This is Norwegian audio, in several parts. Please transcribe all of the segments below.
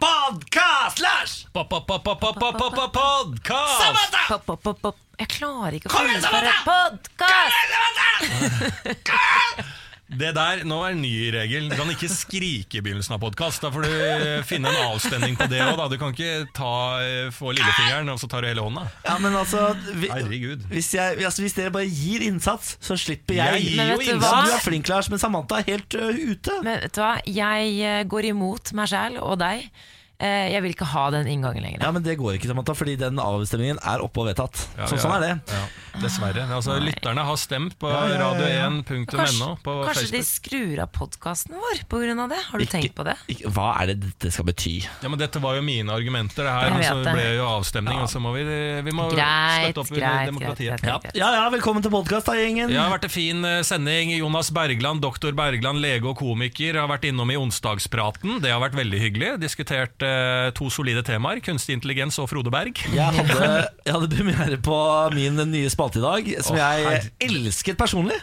Podkast! Lars! Podkast! Jeg klarer ikke å Kom igjen, fullføre podkast! Det der, nå er en ny regel. Du kan ikke skrike i begynnelsen av podkast. Da får du eh, finne en avstemning på det òg. Du kan ikke ta, eh, få lillefingeren, og så tar du hele hånda. Ja, men altså vi, Herregud. hvis, jeg, altså hvis dere bare gir innsats, så slipper jeg. Jeg gir jo innsats. du Ja, hva? du er flink, Lars, men Samantha er helt uh, ute. Men vet du hva, jeg går imot meg sjæl og deg. Eh, Jeg vil ikke ha den inngangen lenger. Ja, men Det går ikke, Samantha, fordi den avstemningen er oppe og vedtatt. Ja, sånn, ja. sånn er det. Ja, dessverre. Altså, lytterne har stemt på Ja, ja, ja, ja. radio1.no Kanskje, på kanskje de skrur av podkasten vår pga. det? Har du Ikke- tenkt på det? Ikke, hva er det dette skal bety? Ja, men Dette var jo mine argumenter, det her, men så det. ble jo avstemning. Og så må vi, vi må Greit, støtte opp under greit, greit, demokratiet. greit, greit. Ja, ja, velkommen til podkast, da, gjengen. Ja, det har vært en fin eh, sending. Jonas Bergland, doktor Bergland, lege og komiker, har vært innom i onsdagspraten. Det har vært veldig hyggelig. Diskutert eh, to solide temaer. Kunstig intelligens og Frode Berg. Jeg hadde, jeg hadde premiere på min nye spalte i dag, som jeg elsket personlig.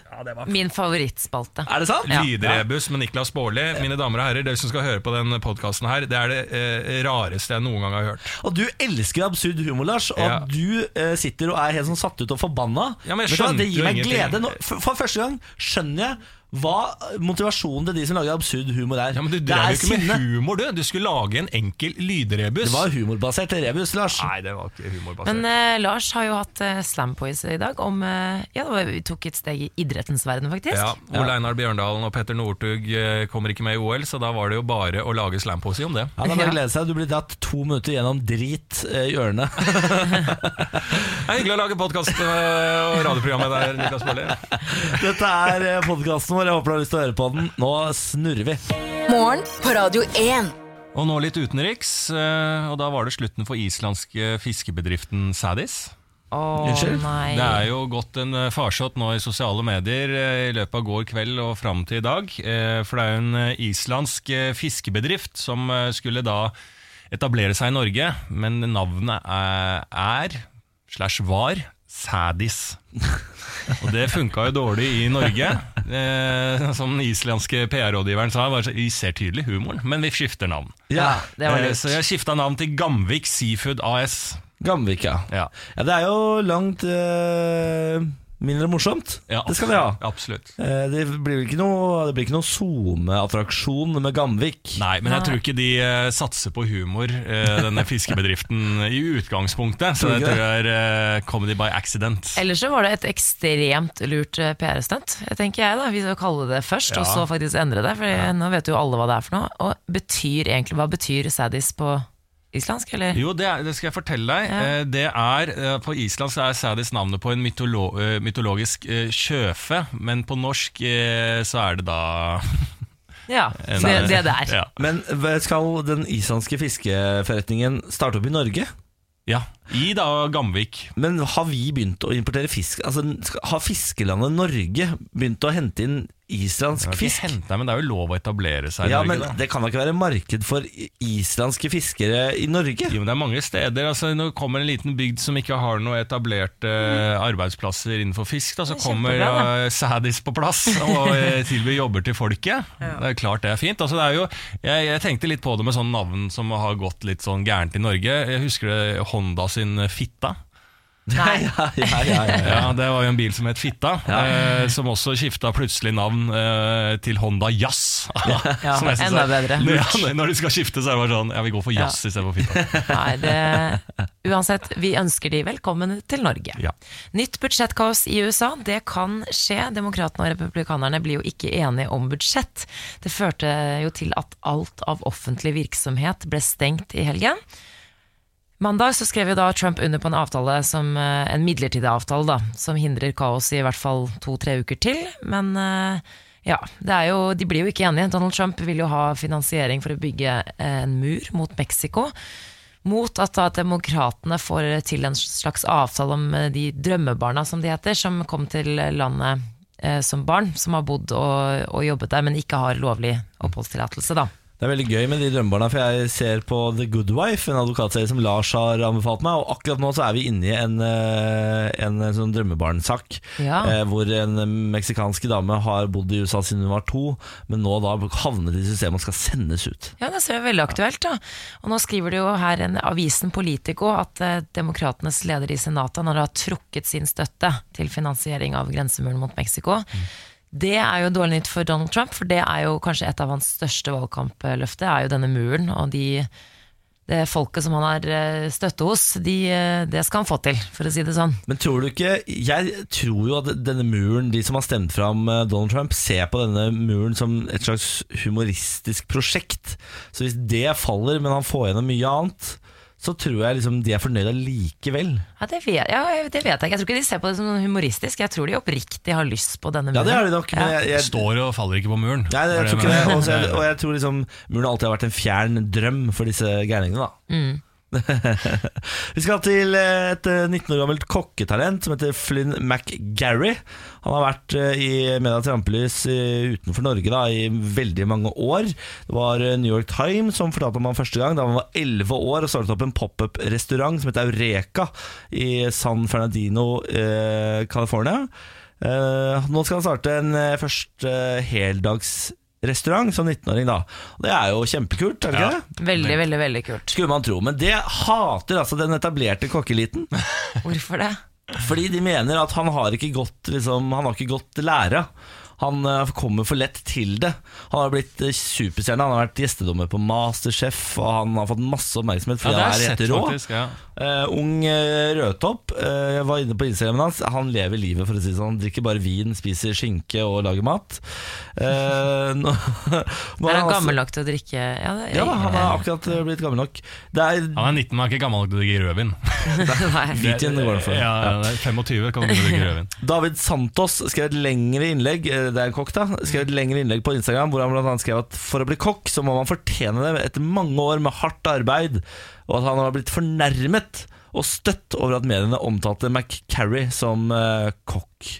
Min favorittspalte. Er det sant? Ja. Lydrebus med Niklas Baarli. Mine damer og herrer, dere som skal høre på den podkasten her, det er det eh, rareste jeg noen gang har hørt. Og du elsker absurd humor, Lars. Og Ja. du eh, sitter og er helt sånn satt ut og forbanna. Ja, men jeg skjønte det gir jo meg ingenting. glede. Nå, for, for første gang skjønner jeg hva motivasjonen til de som lager absurd humor er. Ja, men Du drev jo ikke med humor, du. Du skulle lage en enkel lydrebus. Det var humorbasert rebus, Lars. Nei, det var ikke humorbasert. Men uh, Lars har jo hatt uh, slampoise i dag om uh, Ja, vi tok et steg i idrettens verden, faktisk. ja, Ole Einar Bjørndalen og Petter Northug uh, kommer ikke med i OL, så da var det jo bare å lage slampoise om det. Ja, da bare glede seg. Du blir dratt to minutter gjennom drit eh, i ørene. Det er hyggelig å lage podkast og radioprogram med deg, Niklas Baarli. Dette er podkasten vår. Jeg håper du har lyst til å høre på den. Nå snurrer vi. Morgen på Radio 1. Og nå litt utenriks, eh, og da var det slutten for islandske fiskebedriften Sadis. Oh, Unnskyld? nei. Det er jo gått en eh, farsott nå i sosiale medier eh, i løpet av går kveld og fram til i dag. For det er jo en islandsk fiskebedrift som skulle da etablere seg i Norge, men navnet er, er slash var Sadis. Og det funka jo dårlig i Norge. Eh, som den islandske PR-rådgiveren sa, var vi ser tydelig humoren, men vi skifter navn. Ja, det var Eh, så jeg skifta navn til Gamvik Seafood AS. Gamvik, ja. Ja, ja. Det er jo langt eh, mindre morsomt. ja Det skal de ha. Absolutt. Eh, Det blir ikke noe, det blir ikke noe SoMe-attraksjon med Gamvik. Nei, men jeg tror ikke de eh, satser på humor, eh, denne fiskebedriften, i utgangspunktet. Så Tror det ikke tror jeg er eh, comedy by accident. Ellers så var det et ekstremt lurt eh, PR-stunt, tenker jeg. da Vi skal kalle det først, og så faktisk endre det. For nå vet jo alle hva det er for noe. Og betyr egentlig, hva betyr sadis på islandsk, eller? Jo, det, er, det skal jeg fortelle deg. Ja. Eh, Det er, eh, På islandsk er sædis navnet på en mytolo eh, mytologisk sjøfe, men på norsk så er det da Ja, en- det, det der. Ja. Men skal den islandske fiskeforretningen starte opp i Norge? ja. I da Gamvik. Men har vi begynt å importere fisk? Altså, Har fiskelandet Norge begynt å hente inn islandsk ikke fisk? Hente, men det er jo lov å etablere seg i Ja, Norge. men da. Det kan da ikke være marked for islandske fiskere i Norge? Jo, men det er mange steder. Altså, når det kommer en liten bygd som ikke har noen etablerte uh, arbeidsplasser innenfor fisk, da, så er kommer uh, Sadis på plass og uh, tilbyr jobber til folket. Det er klart det er fint. Altså, det er jo, jeg, jeg tenkte litt på det med sånne navn som har gått litt sånn gærent i Norge. Jeg husker det Honda sin Fitta. Nei. ja, ja, ja, ja, ja. Ja, Det var jo en bil som het Fitta, eh, som også skifta plutselig navn eh, til Honda Jazz. Ja, enda er- bedre. Ja, når de skal skifte, så er det bare sånn Ja, vi går for Ja. jazz istedenfor Fitta. Nei, det, uansett, vi ønsker de velkommen til Norge. Ja. Nytt budsjettkaos i USA, det kan skje. Demokratene og republikanerne blir jo ikke enige om budsjett. Det førte jo til at alt av offentlig virksomhet ble stengt i helgen. Mandag så skrev jo da Trump under på en avtale som, eh, en midlertidig avtale da, som hindrer kaos i hvert fall to-tre uker til. Men eh, ja, jo, de blir jo ikke enige. Donald Trump vil jo ha finansiering for å bygge eh, en mur mot Mexico. Mot at da demokratene får til en slags avtale om de drømmebarna, som de heter, som kom til landet som barn, som har bodd og, og jobbet der, men ikke har lovlig oppholdstillatelse. da. Det er veldig gøy med de drømmebarna, for jeg ser på The Good Wife, en advokatserie som Lars har anbefalt meg, og akkurat nå så er vi inne i en, en, en sånn drømmebarnsak, Ja. eh, hvor en meksikansk dame har bodd i USA siden hun var to, men nå da havnet i systemet og skal sendes ut. Ja, det ser jo veldig aktuelt da. Og nå skriver det jo her en avisen Politico at eh, demokratenes leder i senatet har trukket sin støtte til finansiering av grensemuren mot Mexico. Det er jo dårlig nytt for Donald Trump, for det er jo kanskje et av hans største valgkampløfter, er jo denne muren, og de, det folket som han har eh, støtte hos, de, eh, det skal han få til, for å si det sånn. Men tror du ikke Jeg tror jo at denne muren, de som har stemt fram eh, Donald Trump, ser på denne muren som et slags humoristisk prosjekt. Så hvis det faller, men han får gjennom mye annet, så tror jeg liksom de er fornøyde likevel. Ja, det vet, ja, det vet jeg ikke. Jeg tror ikke de ser på det som noe humoristisk. Jeg tror de oppriktig har lyst på denne muren. Ja, det har de nok. Men jeg, jeg, Står og faller ikke på muren. Nei, jeg Er tror ikke det. Også, Og og jeg tror liksom muren alltid har vært en fjern drøm for disse gærningene. da Vi skal til eh, et eh, 19 år gammelt kokketalent som heter Flynn McGarry. Han har vært eh, i medias rampelys eh, utenfor Norge da, i veldig mange år. Det var eh, New York Times som fortalte om han første gang da han var 11 år og startet opp en pop-up-restaurant som heter Eureka i San Fernandino, eh, California. Eh, nå skal han starte en eh, første heldagsrestaurant som 19-åring, da. Og det er jo kjempekult, er det ikke det? Veldig, veldig, veldig kult. Skulle man tro, men det hater altså den etablerte kokkeliten. Hvorfor det? Fordi de mener at han har ikke gått liksom, Han har ikke gått lære. Han eh, kommer for lett til det. Han har blitt eh, superstjerne. Han har vært gjestedommer på Masterchef, og han har fått masse oppmerksomhet fordi ja, han er helt rå. faktisk. Ja. uh, ung eh, rødtopp. Uh, jeg var inne på Instagramen hans. Han lever livet, for å si det sånn. Han drikker bare vin, spiser skinke og lager mat. Uh, nå, Er han gammel nok til å drikke Ja, det, Ja, han er akkurat blitt gammel nok. Det er Han er 19, han er ikke gammel nok til å drikke rødvin. Nei. Hvitvin går det for. Ja, det er 25 kan du drikke rødvin. David Santos skrev et lengre innlegg Det er en kokk da Skrev et lengre innlegg på Instagram Hvor han annet skrev at for å bli kokk Så må man fortjene det etter mange år med hardt arbeid Og at han har blitt fornærmet Og støtt over at mediene omtalte McCarrie som uh, kokk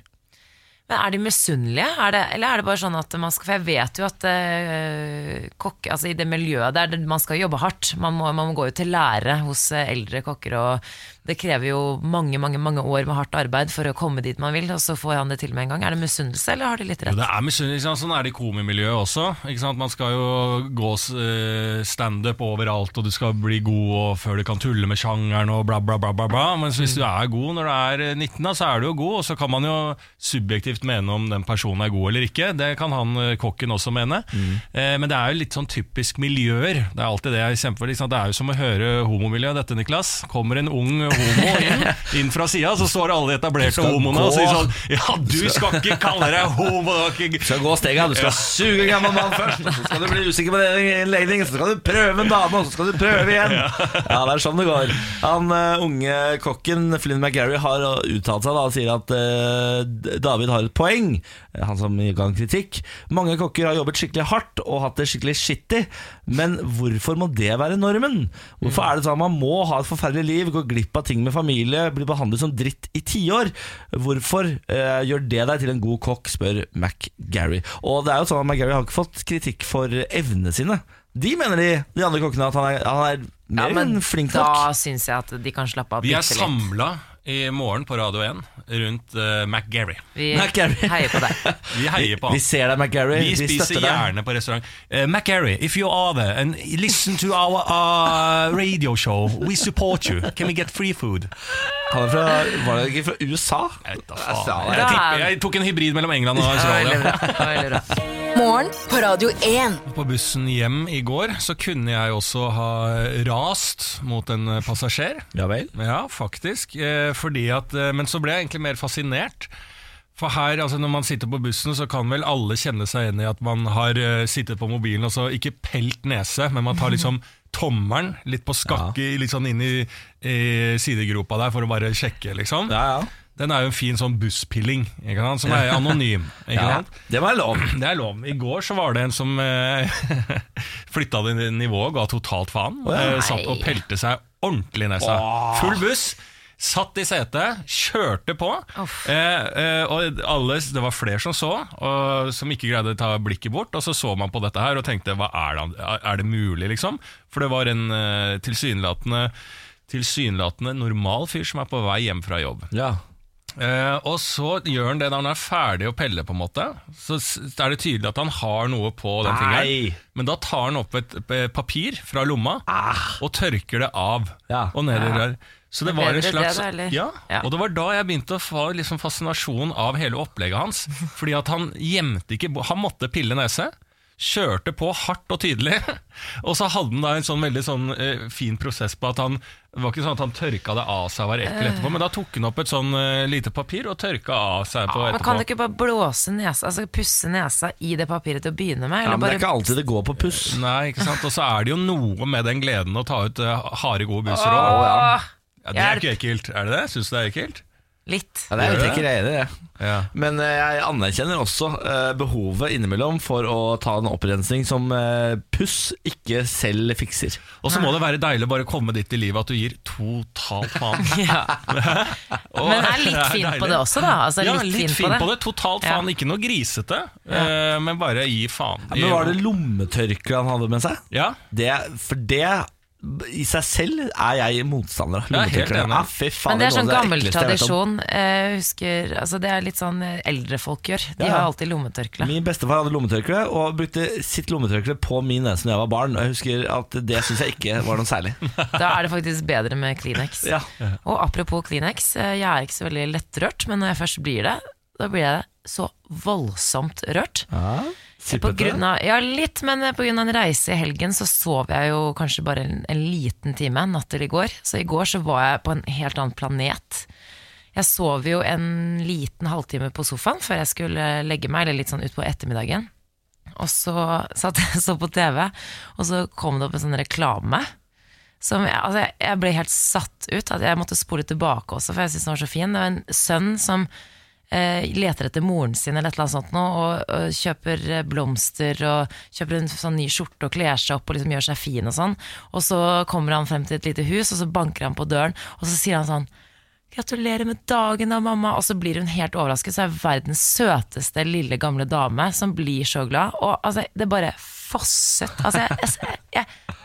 Men er de misunnelige? Er det, eller er det bare sånn at man skal For jeg vet jo at uh, kokk, altså i det miljøet der man skal jobbe hardt. Man må, man må gå jo til lære hos eh, eldre kokker, og det krever jo mange mange, mange år med hardt arbeid for å komme dit man vil, og så får han det til med en gang. Er det misunnelse, eller har de litt Jo, rett? det er misunnelse? Sånn er det i komimiljøet også. Ikke sant? Man skal jo gå uh, standup overalt, og du skal bli god og før du kan tulle med sjangeren og bla, bla, bla. bla, bla. Men hvis du er god når du er eh, 19, da, så er du jo god, og så kan man jo subjektivt mene om den personen er god eller ikke. Det kan han eh, kokken også mene. Mm. men det er jo litt sånn typisk miljøer. Det er alltid det jeg kjemper for. Det er jo som å høre homomiljøet, dette, Niklas. Kommer en ung homo inn, inn fra sida, så står alle de etablerte homoene og sier sånn Ja, du skal ikke kalle deg homo! Du skal gå stega, du skal suge gammel mann først Så skal du bli usikker på det en legning Så skal du prøve en dame, og så skal du prøve igjen. Ja, det er sånn det går. Han uh, unge kokken, Flynn McGarry Har uttalt seg da og sier at uh, David har et poeng Eh, Han som ga en kritikk. Mange kokker har jobbet skikkelig hardt Og hatt det skikkelig shitty Men hvorfor må det være normen? Hvorfor er det sånn at man må ha et forferdelig liv Gå glipp av ting med familie blir behandlet som dritt i 10 år Hvorfor eh, gjør det deg til en god kokk Spør McGarry. Og det er jo sånn at McGarry har ikke fått kritikk for evnene sine. De mener de, de andre kokkene At han er, han er Ja, mer men enn flink da nok syns jeg at de kan slappe av Vi er samla i morgen på Radio 1 rundt uh, McGarry. Vi McGarry. heier på deg. Vi heier på Vi ser deg McGarry Vi spiser støtter deg. gjerne på restaurant. Uh, McGarry, if you are there and listen to our uh, radio show, we support you. Can we get free food? Han er fra, var det ikke fra USA? Jeg, vet da faen. jeg, tipper, jeg tok en hybrid mellom England og Australia. Ja, veldig bra. Veldig bra. Morgen på Radio 1. På bussen hjem i går så kunne jeg også ha rast mot en eh, passasjer. Ja vel Ja, faktisk. Eh, fordi at, eh, men så ble jeg egentlig mer fascinert. For her, altså Når man sitter på bussen, så kan vel alle kjenne seg igjen i at man har sittet på mobilen og så ikke pelt nese, men man tar liksom tommelen litt på skakke litt sånn inn i, i sidegropa der for å bare sjekke, liksom. Ja, ja Den er jo en fin sånn busspilling, ikke sant? som er anonym. Ikke ja. sant? Det var lov Det er lov. I går så var det en som eh, flytta det nivået, ga totalt faen. Oh. Eh, satt og pelte seg ordentlig i nesa. Full buss. Satt i setet, kjørte på. Eh, eh, og alle, Det var flere som så, og som ikke greide å ta blikket bort. Og så så man på dette her og tenkte hva er det, er det mulig, liksom? For det var en eh, tilsynelatende Tilsynelatende normal fyr som er på vei hjem fra jobb. Ja. Eh, og så gjør han det når han er ferdig å pelle, på en måte. Så er det tydelig at han har noe på den Nei. fingeren. Men da tar han opp et papir fra lomma og tørker det av. Ah. Ja. Og nedi rør. Så det Det var en slags det, ja, Ja. Og det var da jeg begynte å få liksom fascinasjon av hele opplegget hans. Fordi at han gjemte ikke Han måtte pille nese. Kjørte på hardt og tydelig. Og så hadde han da en sånn veldig sånn eh, fin prosess på at han Det var ikke sånn at han tørka det av seg og var ekkel etterpå, men da tok han opp et sånn eh, lite papir og tørka av seg på Men etterpå. kan du ikke bare blåse nesa, altså pusse nesa i det papiret til å begynne med? ja, men det er ikke alltid det går på puss. Nei, ikke sant? Og så er det jo noe med den gleden å ta ut eh, harde, gode busser òg. Åh, Ja, det er ikke ekkelt. Er det det? Syns du det er ekkelt? Litt. Ja, det er litt ikke jeg enig i det. Ja. Men eh, jeg anerkjenner også eh, behovet innimellom for å ta en opprensning som eh, puss ikke selv fikser. Og så må det være deilig å bare komme dit i livet at du gir totalt faen. Ja. Men er litt fin på det også, da. Altså, ja, litt, fin på det. Totalt faen. Ikke noe grisete, eh, men bare gi faen. Men Var det lommetørkle han hadde med seg? Ja, Det, for det i seg selv er jeg motstander av. Enig. Ja, Men det er sånn gammel tradisjon. Jeg husker, altså Det er litt sånn eh, eldre folk gjør. De Ja, ja. har alltid lommetørkle. Min bestefar hadde lommetørkle og brukte sitt lommetørkle på min nese da jeg var barn. Og jeg husker at det syns jeg ikke var noe særlig. Da er det faktisk bedre med Kleenex. Ja. Og apropos Kleenex, eh, jeg er ikke så veldig lettrørt, men når jeg først blir det, da blir jeg så voldsomt rørt. På grunn av, ja, litt, men på grunn av en reise i helgen så sov jeg jo kanskje bare en, en liten time natt til i går. Så i går så var jeg på en helt annen planet. Jeg sov jo en liten halvtime på sofaen før jeg skulle legge meg, eller litt sånn utpå ettermiddagen. Og så satt jeg så på TV, og så kom det opp en sånn reklame. Som altså jeg, jeg ble helt satt ut. At jeg måtte spole tilbake også, for jeg syntes den var så fin. Det var en sønn som eh, leter etter moren sin eller et eller annet sånt nå, og, og kjøper eh, blomster og kjøper en sånn ny skjorte og kler seg opp og liksom gjør seg fin og sånn. Og så kommer han frem til et lite hus, og så banker han på døren, og så sier han sånn Gratulerer med dagen da, mamma. Og så blir hun helt overrasket. Så er verdens søteste lille gamle dame som blir så glad. Og altså, det bare fosset. Altså, jeg, jeg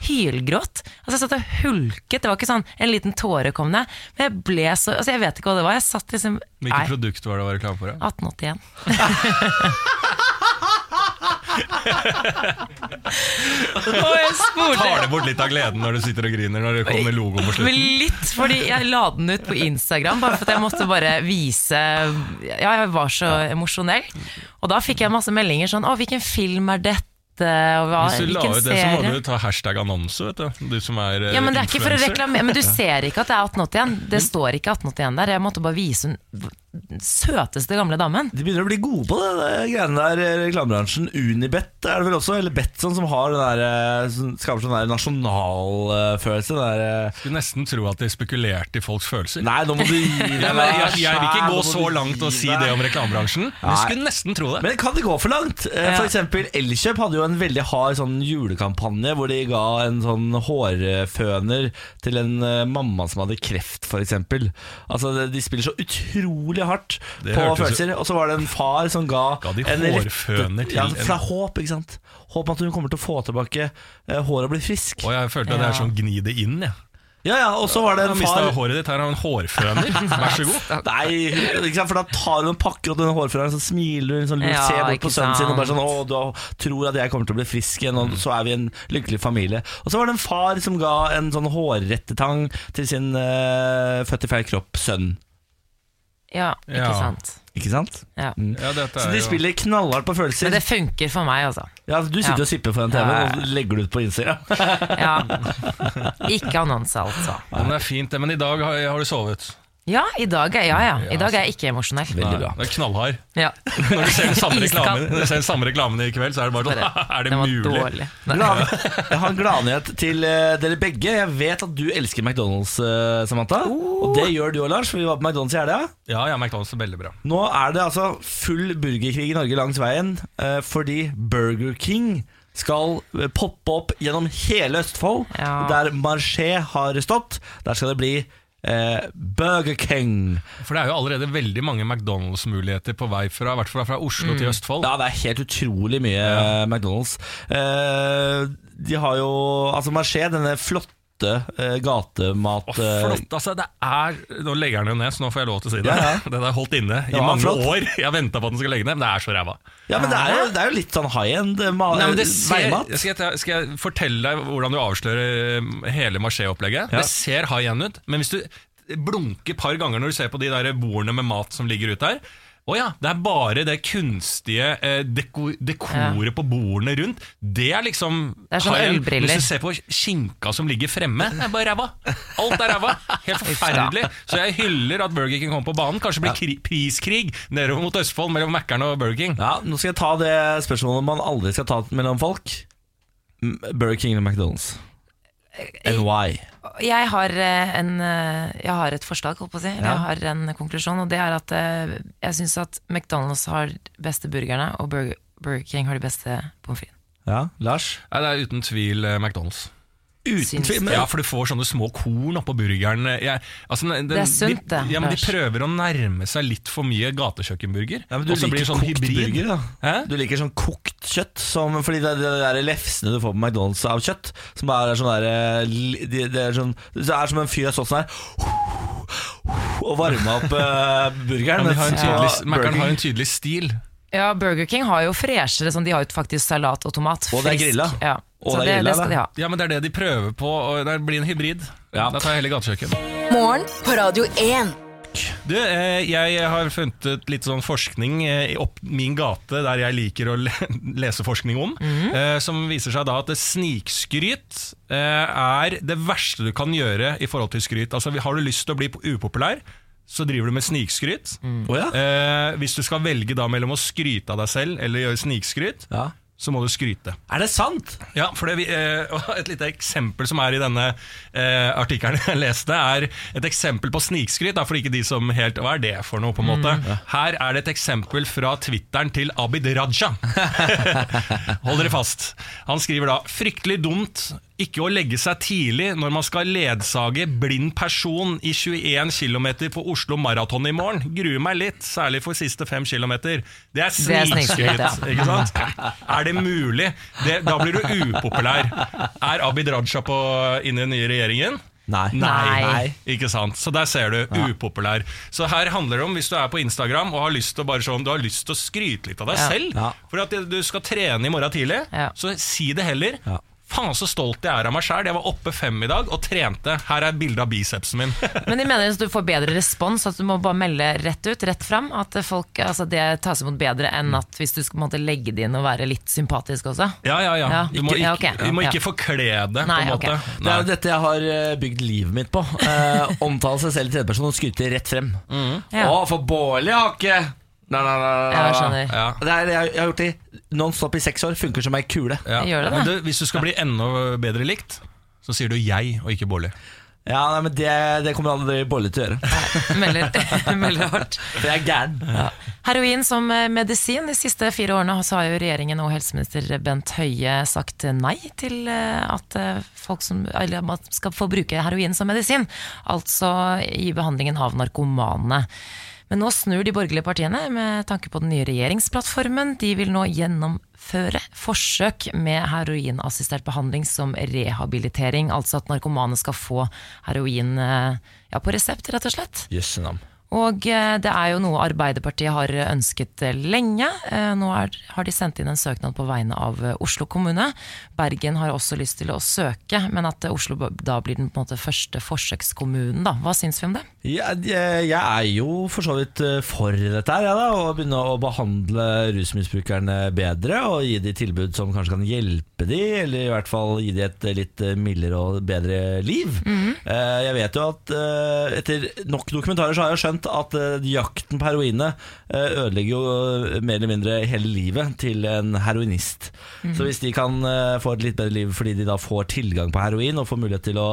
hylgråt. Altså, jeg satt og hulket. Det var ikke sånn en liten tåre kom ned. Men jeg ble så Altså, jeg vet ikke hva det var. Jeg satt liksom Hvilket Nei, produkt var det å være klar for? Da? 1881. og jeg spurte Tar det bort litt av gleden når du sitter og griner når det kommer logo på Men slutten? litt, fordi jeg la den ut på Instagram Bare for at jeg måtte bare vise Ja, jeg var så emosjonell Og da fikk jeg masse meldinger sånn Å, hvilken film er dette? Og hva, Hvis du la ut det, så må du ta hashtag annonse, vet du. Du som er eh, Ja, men det er ikke for å influencer. reklamere Men du ser ikke at det er 1881 Det står ikke 1881 der. Jeg måtte bare vise søteste gamle damen De begynner å bli gode på det, det greiene der i reklamebransjen. Unibet er det vel også, eller Betson, som har den der, eh, som skaper sånn der nasjonalfølelse. Den der, eh, Skulle nesten tro at de spekulerte i folks følelser. Nei, nå må du gi deg. Ja, men jeg, jeg vil ikke gå så langt og si det om reklamebransjen, Du skulle nesten tro det. Men kan det gå for langt? Eh, For eksempel Elkjøp hadde jo en veldig hard sånn julekampanje hvor de ga en sånn hårføner til en eh, mamma som hadde kreft, f.eks. Altså, de- de spiller så utrolig hardt Det på følelser. Og så var det en far som ga, Ga de en rette- hårføner til ja, en- Fra håp, ikke sant. Håp at hun kommer til å få tilbake eh, håret og bli frisk. Og jeg følte at det er sånn gni det inn, jeg. Ja, ja, og så var det en Mista håret ditt, her har en hårføner. Vær så god. Nei, ikke sant? for da tar hun pakker opp denne hårføneren, så smiler hun, sånn, Ja, ser bort på sønnen sin og bare sånn Å, du tror at jeg kommer til å bli frisk igjen, og så er vi en lykkelig familie. Og så var det en far som ga en sånn hårrettetang til sin uh, født i feil kropp-sønn. Ja, ikke Ja. sant Ikke sant? ja. Ja, dette Så er de jo spiller knallhardt på følelser. Men det funker for meg altså Ja, Du sitter Ja. og sipper foran TV-en Ja, ja, ja. og legger det ut på Instagram. ja. Ikke annonse altså Ja, men det er fint, det. Men i dag har, har du sovet. Ja, i dag er, ja, ja. I dag er jeg ikke emosjonell Veldig bra. Det er knallhard. ja. Når du ser den samme reklamen, når du ser den samme reklamen i kveld, så er det bare sånn Er det det mulig? dårlig Glad, jeg har en gladnyhet til eh, dere begge. Jeg vet at du elsker McDonald's, Samantha. Samantha. Og det gjør du òg, Lars, for vi var på McDonald's i helga. Ja, ja, McDonald's er veldig bra. Nå er det altså full burgerkrig i Norge langs veien eh, fordi Burger King skal eh, poppe opp gjennom hele Østfold, Ja. der Marché har stått. Der skal det bli eh, Burger King. For det er jo allerede veldig mange McDonald's-muligheter på vei fra, i hvert fall fra Oslo til Østfold. Ja, det er helt utrolig mye ja. McDonald's. Eh, de har jo Altså Marché, denne flotte eh, gatemat... Å, flott, altså det er Nå legger den jo ned, så nå får jeg lov til å si det. Ja, ja. Den er holdt inne i mange flott. år. Jeg venta på at den skal legge ned, men det er så ræva. Ja, men det er, jo, det er jo litt sånn high end eh, Nei, men det ser, veimat. skal, jeg, skal jeg fortelle deg hvordan du avslører eh, hele Marché-opplegget? Ja. Det ser high end ut, men hvis du blunker et par ganger når du ser på de der bordene med mat som ligger ute her å ja, det er bare det kunstige eh, deko, dekoret på bordene rundt. Det er liksom Det er sånn ølbriller. Hvis du ser på skinka som ligger fremme, det er bare ræva. Alt er ræva. Helt forferdelig. Så jeg hyller at Burger King kommer på banen. Kanskje det blir kri priskrig nedover mot Østfold mellom Mækkern og Burger King. Ja, Nå skal jeg ta det spørsmålet man aldri skal ta mellom folk. Burger King eller McDonald's? And why? Jeg har, eh, en, eh, jeg har et forslag, holdt på å si. Ja. Jeg har en konklusjon, og det er at eh, jeg syns at McDonald's har de beste burgerne, og Burger, King har de beste pommes frites. Ja, Lars? Nei, det er uten tvil eh, McDonald's. Uten tvil. Ja, for du får sånne små korn oppå burgeren. Jeg, altså, den, Det er sunt, de, det, Ja, men De prøver å nærme seg litt for mye gatekjøkkenburger. Ja, men du og så blir liker det sånn kokt hybrid. burger, da. Hæ? Du liker sånn kokt kjøtt, som, fordi det er de der lefsene du får på McDonald's av kjøtt, som er sånn der eh, de- Det er, sånn, det er som en fyr har stått sånn her og varma opp uh, burgeren. Ja, men de har en tydelig stil. Ja, Burger King har jo freshere, sånn, de har jo faktisk salat og tomat. Og det er grilla. Ja. Og Så det det, er grilla, det skal de ha. Ja, men Det er det de prøver på, og det blir en hybrid. Ja. Da tar jeg heller gatekjøkken. Morgen på Radio 1. Du, eh, jeg har funnet ut litt sånn forskning eh, i opp min gate, der jeg liker å lese forskning om, mm. som viser seg da at snikskryt eh, er det verste du kan gjøre i forhold til skryt. Altså, Har du lyst til å bli upopulær, så driver du med snikskryt. Å ja. Eh, hvis du skal velge da mellom å skryte av deg selv eller gjøre snikskryt, ja. Så må du skryte. Er det sant? Ja, for det, eh, Et lite eksempel som er i denne eh, artikkelen jeg leste, er et eksempel på snikskryt. For ikke de som helt Hva er det for noe? på en måte Her er det et eksempel fra Twitteren til Abid Raja. Hold dere fast. Han skriver da Fryktelig dumt ikke å legge seg tidlig når man skal ledsage blind person i 21 km på Oslo Maraton i morgen. Gruer meg litt, særlig for siste fem kilometer. Det er snikskryt, snikskryt, ikke sant? Er det mulig? Det, da blir du upopulær. Er Abid Raja på, inne i den nye regjeringen? Nei. Nei. Ikke sant? Så der ser du, upopulær. Så her handler det om, hvis du er på Instagram og har lyst til å, bare sånn, du har lyst til å skryte litt av deg Ja. selv, Ja. for at du skal trene i morgen tidlig, Ja. så si det heller. Ja. Faen så stolt jeg er av meg sjæl. Jeg var oppe fem i dag og trente. Her er bilde av bicepsen min. Men de mener at du får bedre respons, at du må bare melde rett ut, rett fram. At folk, altså det tas imot bedre enn at hvis du skal måte, legge det inn og være litt sympatisk også. Ja, ja, ja. Ja. Du må Ja, ikke, ok. du må Ja. ikke forkle det, på en måte. Okay. Det er jo dette jeg har eh, bygd livet mitt på. Eh, omtale seg selv i tredjeperson og skryte rett frem. Ja. Å, for Bårli har ikke Nei, nei, nei, nei. Jeg skjønner. Ja. Det er, jeg, jeg har gjort det non-stop i seks år. Funker som ei kule. Ja. Gjør det Men du, hvis du skal bli enda bedre likt, så sier du jeg og ikke Bårli. Ja, nei, men det, det kommer aldri Bolle til å gjøre. Melder, melder hardt. For jeg er gæren. Heroin som eh, medisin. De siste fire årene så har jo regjeringen og helseminister Bent Høie sagt nei til eh, at eh, folk som, eller man skal få bruke heroin som medisin. Altså i behandlingen av narkomane. Men nå snur de borgerlige partiene med tanke på den nye regjeringsplattformen. De vil nå gjennomføre forsøk med heroinassistert behandling som rehabilitering. Altså at narkomane skal få heroin eh, ja, på resept, rett og slett. Yes. Og eh, det er jo noe Arbeiderpartiet har ønsket eh, lenge. Nå har de sendt inn en søknad på vegne av Oslo kommune. Bergen har også lyst til å søke, men at Oslo da blir den første forsøkskommunen. Da. Hva syns vi om det? Jeg, jeg, jeg er jo for så vidt eh, for dette her, ja, å begynne å behandle rusmisbrukerne bedre og gi dem tilbud som kanskje kan hjelpe dem, eller i hvert fall gi dem et litt eh, mildere og bedre liv. Eh, Jeg vet jo at eh, etter nok dokumentarer så har jeg skjønt at eh, jakten på heroinene eh, ødelegger jo eh, mer eller mindre hele livet til en heroinist. Så hvis de kan eh, få et litt bedre liv fordi de da får tilgang på heroin og får mulighet til å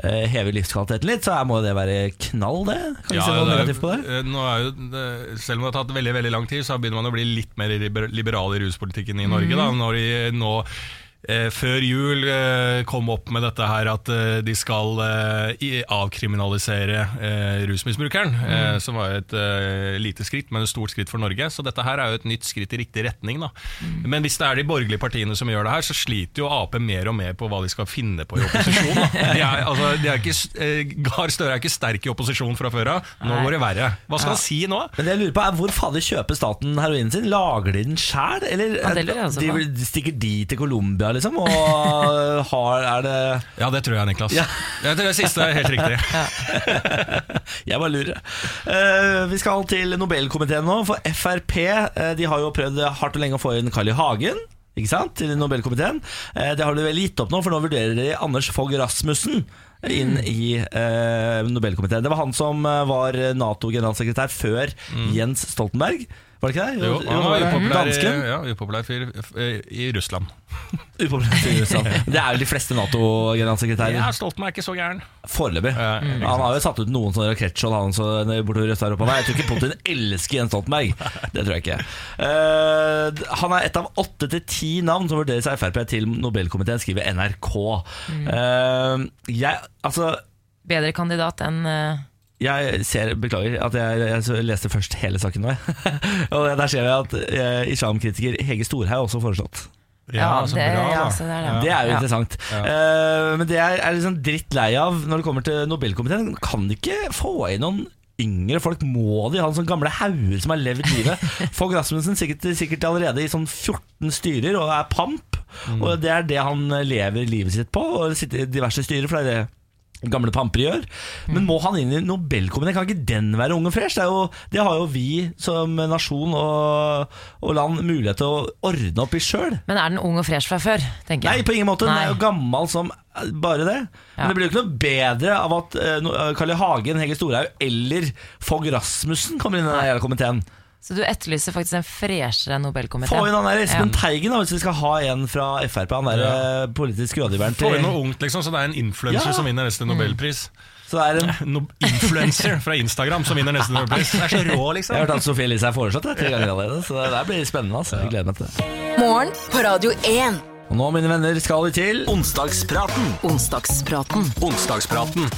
eh, heve livskvaliteten litt, så må det være knall, det? Kan vi se noe negativt på det? eh, Nå er jo det, selv om det har tatt veldig veldig lang tid, så begynner man å bli litt mer liberal i ruspolitikken i Norge. Da, når de nå før jul eh, kom opp med dette her at eh, de skal eh, avkriminalisere eh, rusmisbrukeren. Eh, som var et eh, lite skritt, men et stort skritt for Norge. Så dette her er jo et nytt skritt i riktig retning. Da. Men hvis det er de borgerlige partiene som gjør det her, så sliter jo Ap mer og mer på hva de skal finne på i opposisjon. Da. De er, altså, de er ikke, eh, Gahr Støre er ikke sterk i opposisjon fra før av. Nå går det verre. Hva skal han si nå? Men det jeg lurer på er Hvor fader kjøper staten heroinen sin? Lager de den sjæl, eller Ja, det lurer på. de stikker de til Colombia, liksom? Og har, er det Ja, det tror jeg, Niklas. Ja. Jeg tror det siste er helt riktig. Jeg bare lurer. Uh, vi skal til Nobelkomiteen nå, for Frp eh, De har jo prøvd hardt og lenge å få inn Carl I. Hagen. Ikke sant, til Nobelkomiteen Eh, Det har du vel gitt opp nå, for nå vurderer de Anders Fogh Rasmussen inn i eh, Nobelkomiteen. Det var han som var Nato-generalsekretær før Jens Stoltenberg. Var det ikke det? Jo, han var upopulær, Dansken. ja, upopulær fyr i Russland. Upopulær i Russland Det er jo de fleste Nato-generalsekretærer. Ja, Stoltenberg er ikke så gæren. Foreløpig. Ja, mm. Han har jo satt ut noen sånne rakettskjold han så bortover Øst-Europa. Jeg tror ikke Putin elsker Jens Stoltenberg. Det tror jeg ikke. Uh, han er et av åtte til ti navn som vurderes av Frp til Nobelkomiteen, skriver NRK. Uh, jeg, altså Bedre kandidat enn eh, jeg ser, beklager at jeg, jeg leste først hele saken nå. og der ser jeg at eh, islamkritiker Hege Storhaug er også foreslått. Ja, ja, det, bra, ja, det er det. Det er jo Ja. interessant. Eh, men det jeg er liksom dritt lei av når det kommer til Nobelkomiteen, kan de ikke få inn noen yngre folk? Må de ha sånne gamle hauger som har levd livet? Fogh Rasmussen sikkert, sikkert allerede i sånn 14 styrer og er pamp. Og det er det han lever livet sitt på, Og sitter i diverse styrer, for det er det gamle pamper gjør. Men må han inn i Nobelkomiteen? Kan ikke den være ung og fresh? Det, jo, det har jo vi som nasjon og, og land mulighet til å ordne opp i sjøl. Men er den ung og fresh fra før, tenker jeg? Nei, på ingen måte. Den er jo gammel som bare det. Ja. Men det blir jo ikke noe bedre av at Karl eh, I. Hagen, Hege Storhaug eller Fogg Rasmussen kommer inn i den komiteen. Så du etterlyser faktisk en freshere Nobelkomité? Få inn han der Espen Ja. Teigen, da, hvis vi skal ha en fra Frp. Han der ja. politisk rådgiveren Få inn noe ungt, liksom, så det er en influenser Ja. som vinner neste Nobelpris. Så det er en No influencer fra Instagram som vinner neste Nobelpris. Det er så rå, liksom. jeg har hørt at Sofie Elise er foreslått det, tre ganger allerede, så det der blir spennende. Altså. Jeg gleder meg til det. Morgen på Radio 1. Og nå, mine venner, skal vi til Onsdagspraten. Onsdagspraten. Onsdagspraten.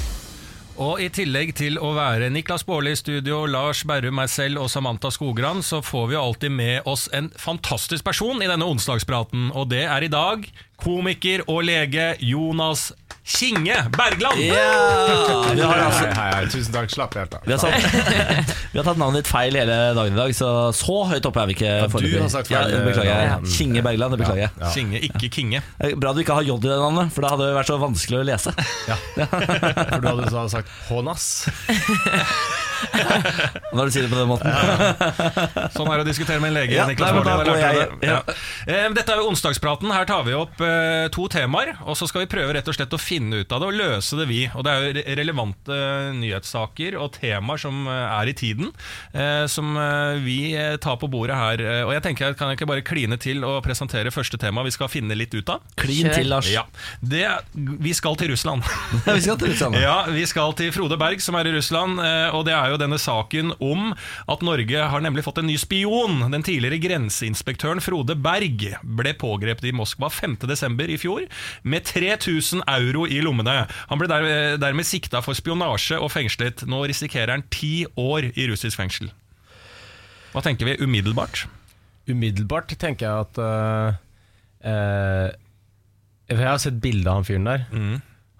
Og i tillegg til å være Niklas Baarli i studio, Lars Berrum, meg selv og Samantha Skogran, så får vi alltid med oss en fantastisk person i denne onsdagspraten. Og det er i dag komiker og lege Jonas Kinge Bergland. Yeah. Vi har, altså, Hei, hei, hei, tusen takk. Slapp helt av. vi, har satt, vi har tatt navnet ditt feil hele dagen i dag, så så høyt oppe er vi ikke. du har sagt feil, Ja, beklager. Kinge Bergland, det beklager jeg. Ja. Kinge, ikke Kinge. Eh, Bra du ikke har J i det navnet, for det hadde vært så vanskelig å lese. Ja, For du hadde sagt Hånas. Når du sier det på den måten. Sånn er det å diskutere med en lege. Ja, Niklas nei, da jeg- Ja. Eh, Dette er jo onsdagspraten. Her tar vi opp eh, to temaer, og så skal vi prøve rett og slett å finne ut av det og løse det, vi. Og det er jo relevante nyhetssaker og temaer som eh, er i tiden, eh, som vi tar på bordet her. Og jeg tenker, Kan jeg ikke bare kline til og presentere første tema vi skal finne litt ut av? Klin til, Lars. Ja, det, Vi skal til Russland. vi skal til Russland. Ja, vi skal til Frode Berg, som er i Russland. Og det er jo denne saken om at Norge har nemlig fått en ny spion. Den tidligere grenseinspektøren Frode Berg ble pågrepet i Moskva 5.12. i fjor med 3000 euro i lommene. Han ble der, dermed sikta for spionasje og fengslet. Nå risikerer han ti år i russisk fengsel. Hva tenker vi umiddelbart? Umiddelbart tenker jeg at uh, uh, Jeg har sett bilde av han fyren der.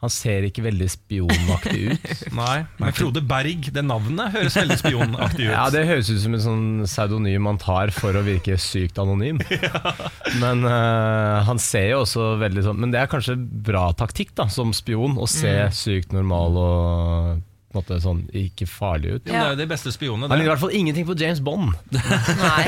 Han ser ikke veldig spionaktig ut. Nei, men Frode Berg, det navnet høres veldig spionaktig ut. Ja, Det høres ut som en sånn pseudonym man tar for å virke sykt anonym. Men uh, han ser jo også veldig sånn Men det er kanskje bra taktikk da som spion, å se sykt normal og på en måte sånn ikke farlig ut. Jo, Det er jo de beste spionene. Han ligner i hvert fall ingenting på James Bond. Nei,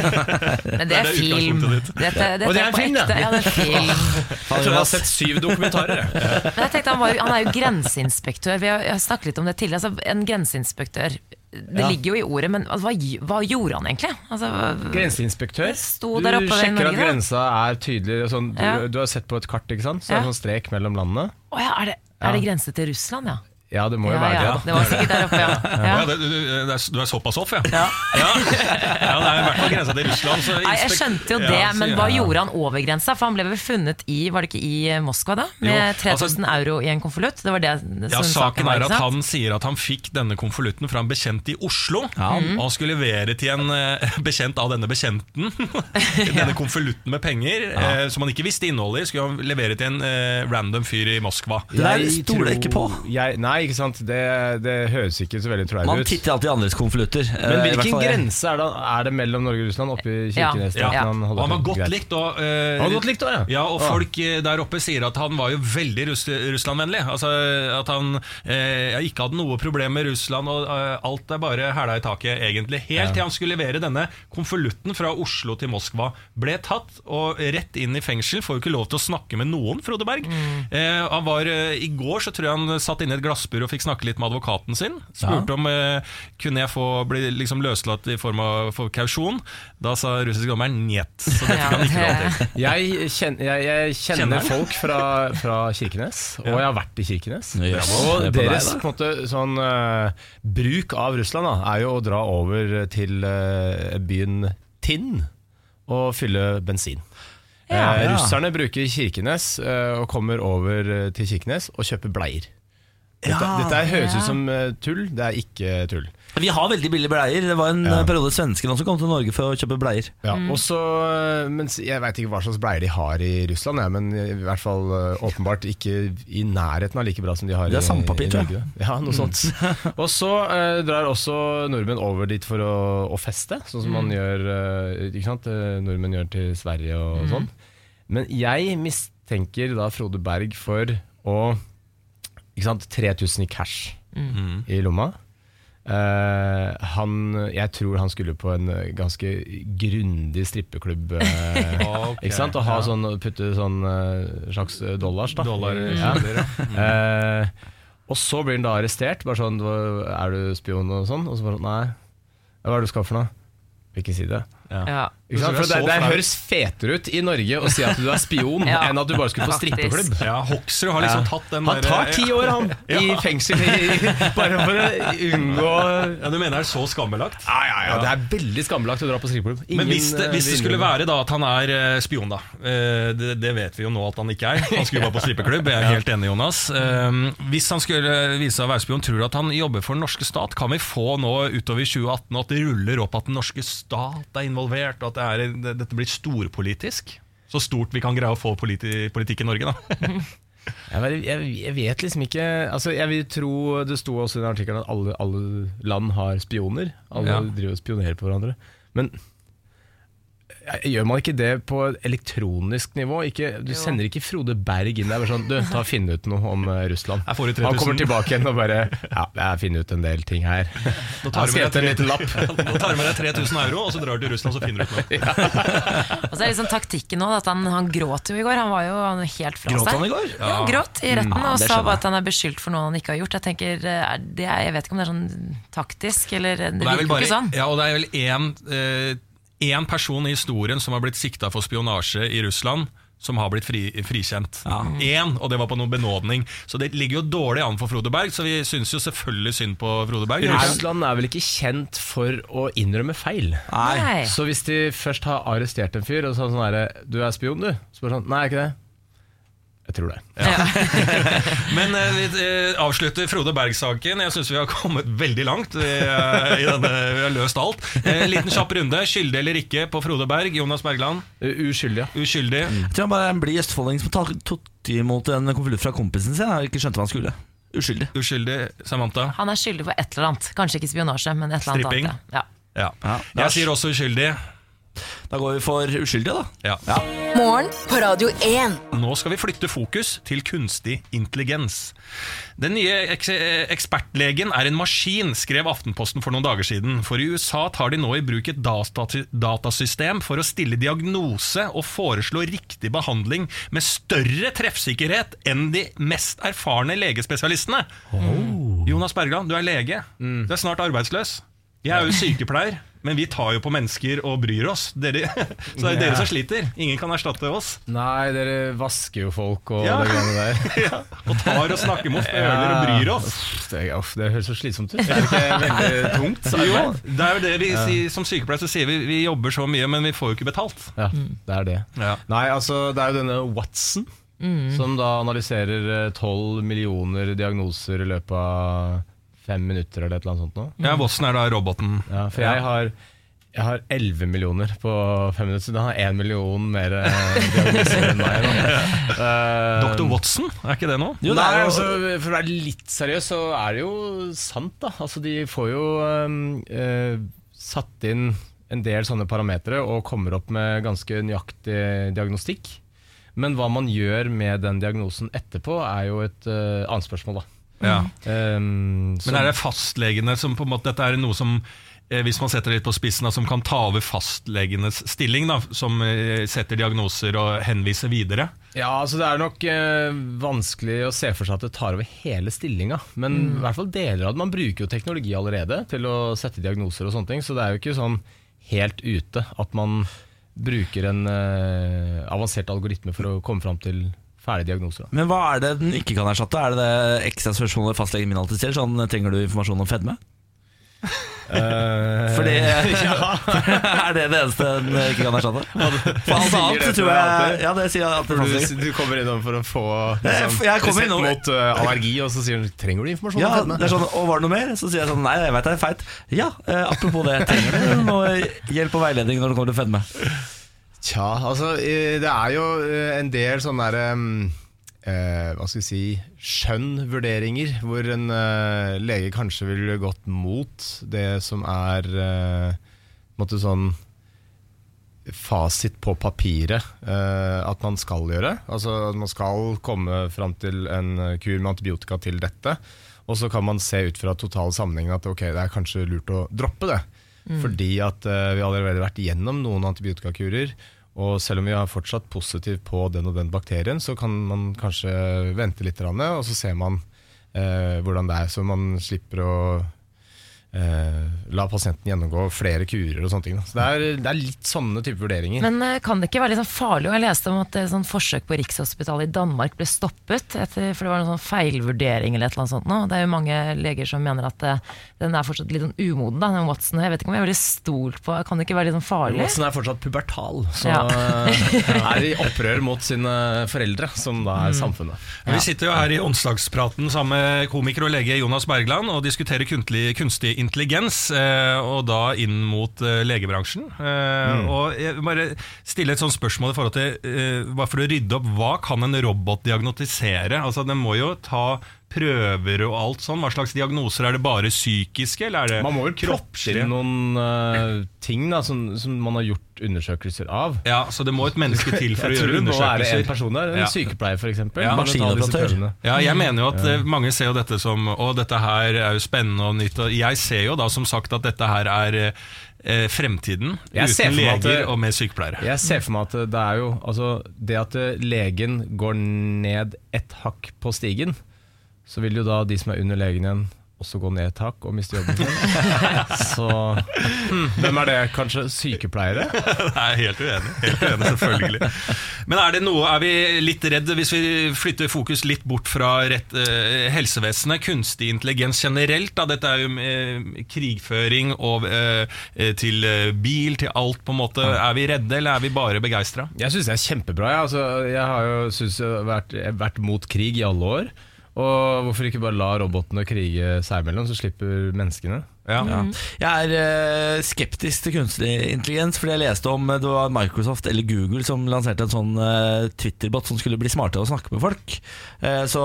men det er film. Dette, dette Og det er er en på film, ja. ekte. Ja, det er film. Jeg tror jeg har sett syv dokumentarer. jeg. Men jeg tenkte han, var, jo- han er jo grenseinspektør. Vi har, jeg har snakket litt om det tidligere. Altså, en grenseinspektør Det Ja. ligger jo i ordet, men hva, hva gjorde han egentlig? Altså, Grenseinspektør. Det sto Du der oppe ved sjekker Norge, at da. grensa er tydelig. og Sånn, du, Ja. du har sett på et kart, ikke sant? Så er Ja. det sånn strek mellom landene. Å ja, er, det, er det grense til Russland, ja? Ja, det må jo Ja, være ja. det. Det var sikkert der oppe, ja. Ja, ja. det, du, er, du er såpass off, ja? Ja, ja det er i grensa til Russland. Så Nei, jeg skjønte jo Ja, det, så- men hva ja. gjorde han over grensa? For han ble vel funnet i Var det ikke i Moskva, da? Med Jo, altså- 3000 euro i en konvolutt? Det var det som Ja, saken Saken var, er at han sier at han fikk denne konvolutten fra en bekjent i Oslo. Ja. Og han skulle levere til en eh, bekjent av denne bekjenten. denne konvolutten med penger eh, som han ikke visste innholdet i, skulle han levere til en eh, random fyr i Moskva. Det der stoler jeg ikke på. Jeg, nei, ikke sant. Det, det høres ikke så veldig troverdig Man titter alltid i andres konvolutter. Men Eh, hvilken fall grense er det, er det mellom Norge Russland? Oppe i Kirkenes? Ja. han han var godt Greit. likt. Og, eh, Han var godt likt også, ja. Ja, og folk eh, der oppe sier at han var jo veldig Russ Russlandvennlig. Altså At han eh, ikke hadde noe problem med Russland, og eh, alt er bare hæla i taket, egentlig. Helt til han skulle levere denne konvolutten fra Oslo til Moskva. Ble tatt og rett inn i fengsel. Får jo ikke lov til å snakke med noen, Frode Berg. Eh, han var, eh, I går så tror jeg han satt inne i et glassbur og fikk snakke litt med advokaten sin. Spurte om kunne jeg få bli liksom løslatt i form av for kausjon. Da sa russisk dommer njet. Så dette kan ikke lov til. Jeg, kjen, jeg, jeg kjenner Kjenner folk fra, fra Kirkenes, og jeg har vært i Kirkenes. Og det er på deg, deres da. på en måte, sånn, eh, bruk av Russland da, er jo å dra over til eh, byen Tinn og fylle bensin. Ja. Eh, Ja. russerne bruker Kirkenes eh, og kommer over eh, til Kirkenes og kjøper bleier. Dette, Ja. dette er- høres Ja. ut som eh, tull, det er ikke tull. Vi har veldig billige bleier. Det var en Ja. eh, periode svenskene også kom til Norge for å kjøpe bleier. Ja, og så, eh, mens Jeg veit ikke hva slags bleier de har i Russland, jeg, men i hvert fall eh, åpenbart ikke i nærheten av like bra som de har Det er i, sandpapir, i tror jeg. Norge. Ja, noe sånt. og så eh, drar også nordmenn over dit for å, å feste, sånn som man gjør ikke sant? Nordmenn gjør til Sverige og sånn. Men jeg mistenker da Frode Berg for å ikke sant, 3000 i cash i lomma. Eh, han, jeg tror han skulle på en eh, ganske grundig strippeklubb. Uh, okay, ikke sant? Og ha ja. sånn, putte sånn uh, slags dollars. Da. Dollar, ja. ja. Eh, og så blir han da arrestert. Bare sånn, Er du spion og sånn? Og så bare sånn, nei. Hva er det du skal for noe? Vil ikke si det. Ja. Ikke sant? For det, er det høres fetere ut i Norge å si at du er spion, Ja, enn at du bare skulle på strippeklubb. Ja, Hoksrud har liksom Ja. tatt den Han der- tar ti år, han, i fengsel, i, bare for å unngå Ja, Du mener det er så skambelagt? Ja, ja, ja, Det er veldig skambelagt å dra på strippeklubb. Men Ingen, hvis det, eh, hvis det vil skulle innrømme. være da at han er eh, spion, da eh, det, det vet vi jo nå at han ikke er. Han skulle bare på strippeklubb. Jeg er helt enig, Jonas. Eh, Hvis han skulle vise seg å være spion, tror du at han jobber for den norske stat? Kan vi få nå utover 2018 at det ruller opp at den norske stat er involvert, og at det er, det, dette blir storpolitisk? Så stort vi kan greie å få politi, politikk i Norge, da. jeg, vet- liksom ikke altså Jeg vil tro Det sto også i den artikkelen at alle, alle land har spioner. Alle Ja. driver og spionerer på hverandre. Men Gjør man ikke det på elektronisk nivå? Ikke, du Jo. sender ikke Frode Berg inn der bare sånn Du, ta og finn ut noe om eh, Russland. Han kommer tilbake igjen og bare Ja, jeg finner ut en del ting her. Nå Jeg har en liten lapp. Nå tar du med deg 3000 euro, og så drar du til Russland, så finner du ut noe. Og så er liksom taktikken nå at han, han gråt jo i går. Han var jo helt fra Gråt han i går? Ja, han gråt i retten Ja, og sa bare at han er beskyldt for noe han ikke har gjort. Jeg tenker, er det, er- jeg vet ikke om det er sånn taktisk, eller det det er vel virker jo bare, ikke sånn. Ja, og det er vel én eh, én person i historien som har blitt sikta for spionasje i Russland. Som har blitt fri, frikjent. Én, og det var på noen benådning. Så det ligger jo dårlig an for Frode Berg, så vi syns jo selvfølgelig synd på Frode Berg. Russland er vel ikke kjent for å innrømme feil? Nei. Så hvis de først har arrestert en fyr og sånn sånn herre Du er spion, du? Så bare sånn Nei, er ikke det? Jeg tror det. Men uh, vi uh, avslutter Frode Berg-saken. Jeg syns vi har kommet veldig langt. Vi, uh, i denne, vi har løst alt. Eh, liten kjapp runde. Skyldig eller ikke på Frode Berg? Jonas Bergland. Uskyldig, ja. Uskyldig. Jeg tror han bare er en blid østfolding som tok tok imot en konvolutt fra kompisen sin Jeg ikke skjønte hva han skulle. Uskyldig. Uskyldig. Samantha. Han er skyldig for et eller annet. Kanskje ikke spionasje, men et eller annet Stripping. annet. Ja. Ja. Ja, Jeg sier også uskyldig. Da går vi for uskyldige, da. Ja. Morgen på Radio 1. Nå skal vi flytte fokus til kunstig intelligens. Den nye eks ekspertlegen er en maskin, skrev Aftenposten for noen dager siden. For i USA tar de nå i bruk et datasystem for å stille diagnose og foreslå riktig behandling med større treffsikkerhet enn de mest erfarne legespesialistene. Jonas Bergland, du er lege. Du er snart arbeidsløs. Jeg er jo sykepleier. Men vi tar jo på mennesker og bryr oss. Dere, så det er dere som sliter. Ingen kan erstatte oss. Nei, dere vasker jo folk og Ja. det greiene der. Ja. Og tar og snakker med oss, føler og bryr oss. Uff, Det, uff, det høres så slitsomt ut. Det er ikke veldig tungt. Jo, det er jo det vi sier Som sykepleier så sier vi vi jobber så mye, men vi får jo ikke betalt. Ja, det er det. Ja. Nei, altså, det er jo denne Watson, som da analyserer tolv millioner diagnoser i løpet av fem minutter eller et eller annet sånt nå. Ja, Watson er da roboten. Ja, for jeg har jeg har 11 millioner på fem minutter, så den har 1 million mer eh, diagnoser enn meg. nå. Eh, Dr. Watson, er ikke det noe? Jo, det Nei, er altså, For å være litt seriøs, så er det jo sant, da. Altså, de får jo øh, satt inn en del sånne parametere og kommer opp med ganske nøyaktig diagnostikk. Men hva man gjør med den diagnosen etterpå, er jo et uh, annet spørsmål, da. Ja. Um, Men er det fastlegene som på en måte Dette er noe som eh, hvis man setter det litt på spissen, da, som kan ta over fastlegenes stilling, da, som eh, setter diagnoser og henviser videre. Ja, altså Det er nok eh, vanskelig å se for seg at det tar over hele stillinga. Men i hvert fall deler av det. Man bruker jo teknologi allerede til å sette diagnoser og sånne ting. Så det er jo ikke sånn helt ute at man bruker en eh, avansert algoritme for å komme fram til ferdige diagnoser. Da. Men hva er det den ikke kan erstatte? Er det det ekstra spørsmålet fastlegen min alltid stiller? Sånn, trenger du informasjon om fedme? Fordi ja. er det det eneste den ikke kan erstatte? For alt annet det tror jeg? Ja, det sier jeg alltid du, du kommer innom for å få Jeg- liksom, resept mot uh, allergi, og så sier du trenger du informasjon Ja, det er sånn, og var det noe mer? Så sier jeg sånn, nei, jeg vet det er feit Ja, eh, apropos det, trenger du noe hjelp og veiledning når det kommer til fedme? Tja, altså det er jo eh, en del sånne derre um, eh, hva skal vi si, skjønn-vurderinger, hvor en eh, lege kanskje ville gått mot det som er eh, sånn fasit på papiret eh, at man skal gjøre. Altså at man skal komme fram til en kur med antibiotika til dette. Og så kan man se ut fra total sammenhengen at ok, det er kanskje lurt å droppe det. Fordi at uh, vi har vært igjennom noen antibiotikakurer. Og selv om vi er fortsatt positiv på den og den bakterien, så kan man kanskje vente litt, og så ser man eh, hvordan det er. Så man slipper å la pasienten gjennomgå flere kurer og sånne ting. Så det er, det er litt sånne type vurderinger. Men eh, kan det ikke være litt sånn farlig? Jeg leste om at et sånt forsøk på Rikshospitalet i Danmark ble stoppet, etter, for det var en sånn feilvurdering eller et eller annet sånt. Nå. Det er jo mange leger som mener at eh, den er fortsatt litt sånn umoden, da, den Watson. Jeg vet ikke om jeg er veldig stolt på Kan det ikke være litt sånn farlig? Watson er fortsatt pubertal, så Ja. eh, er i opprør mot sine foreldre, som da er samfunnet. Vi sitter jo her i onsdagspraten sammen med komiker og lege Jonas Bergland og diskuterer kunstig, kunstig intelligens, eh, og da inn mot eh, legebransjen. Eh, Og jeg vil bare stille et sånt spørsmål i forhold til, bare for å rydde opp, hva kan en robot diagnotisere? Altså, Den må jo ta prøver og alt sånn. Hva slags diagnoser? Er det bare psykiske, eller er det Man må vel proppe inn noen uh, ting da, som, som man har gjort undersøkelser av. Ja, så det må et menneske til for å Jeg tror gjøre det må være en person der, en Ja. sykepleier f.eks. Ja, maskinoperatør. Ja, jeg mener jo at ja. mange ser jo dette som Å, dette her er jo spennende og nytt. Og jeg ser jo da som sagt at dette her er eh, fremtiden. Jeg uten leger det- og med sykepleiere. Jeg ser for meg at det er jo altså, Det at eh, legen går ned et hakk på stigen, så vil jo da de som er under legen igjen, også gå ned et hakk og miste jobben sin. Så hvem er det? Kanskje sykepleiere? Er helt uenig, helt uenig selvfølgelig. Men er det noe, er vi litt redd hvis vi flytter fokus litt bort fra rett, eh, helsevesenet, kunstig intelligens generelt? Da. Dette er jo eh, krigføring og, eh, eh, til eh, bil, til alt på en måte. Er vi redde, eller er vi bare begeistra? Jeg syns det er kjempebra. Jeg, altså, jeg har jo synes vært, vært mot krig i alle år. Og hvorfor ikke bare la robotene krige seg imellom, så slipper menneskene? Ja. Jeg er eh, skeptisk til kunstig intelligens, fordi jeg leste om eh, det var Microsoft eller Google som lanserte en sånn eh, Twitter-bot som skulle bli smartere og snakke med folk. Eh, så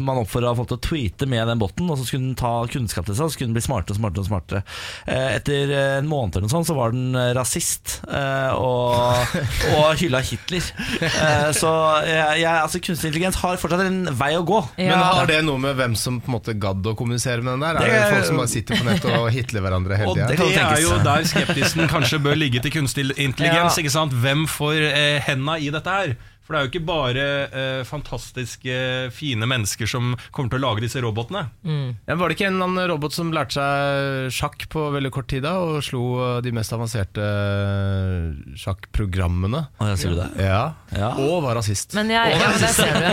man oppfordra folk til å tweete med den boten, og så skulle den ta kunnskap til seg, og så skulle den bli smartere og smartere. og smartere eh, Etter en måned eller noe sånt, så var den rasist eh, og, og hylla Hitler. Eh, så jeg, jeg, altså, kunstig intelligens har fortsatt en vei å gå. Ja. Men har det noe med hvem som på en måte gadd å kommunisere med den der? Er det, Det folk som bare sitter på nett og hitler hverandre hele tida? det, er jo der skeptisen kanskje bør ligge til kunstig intelligens. Hvem får eh, henda i dette her? For det er jo ikke bare eh, fantastiske, fine mennesker som kommer til å lage disse robotene. Ja, var det ikke en eller annen robot som lærte seg sjakk på veldig kort tid da, og slo eh, de mest avanserte eh, sjakkprogrammene? Å, jeg sier det? Ja. Ja. Og var rasist. Men jeg, ja, men der ser du.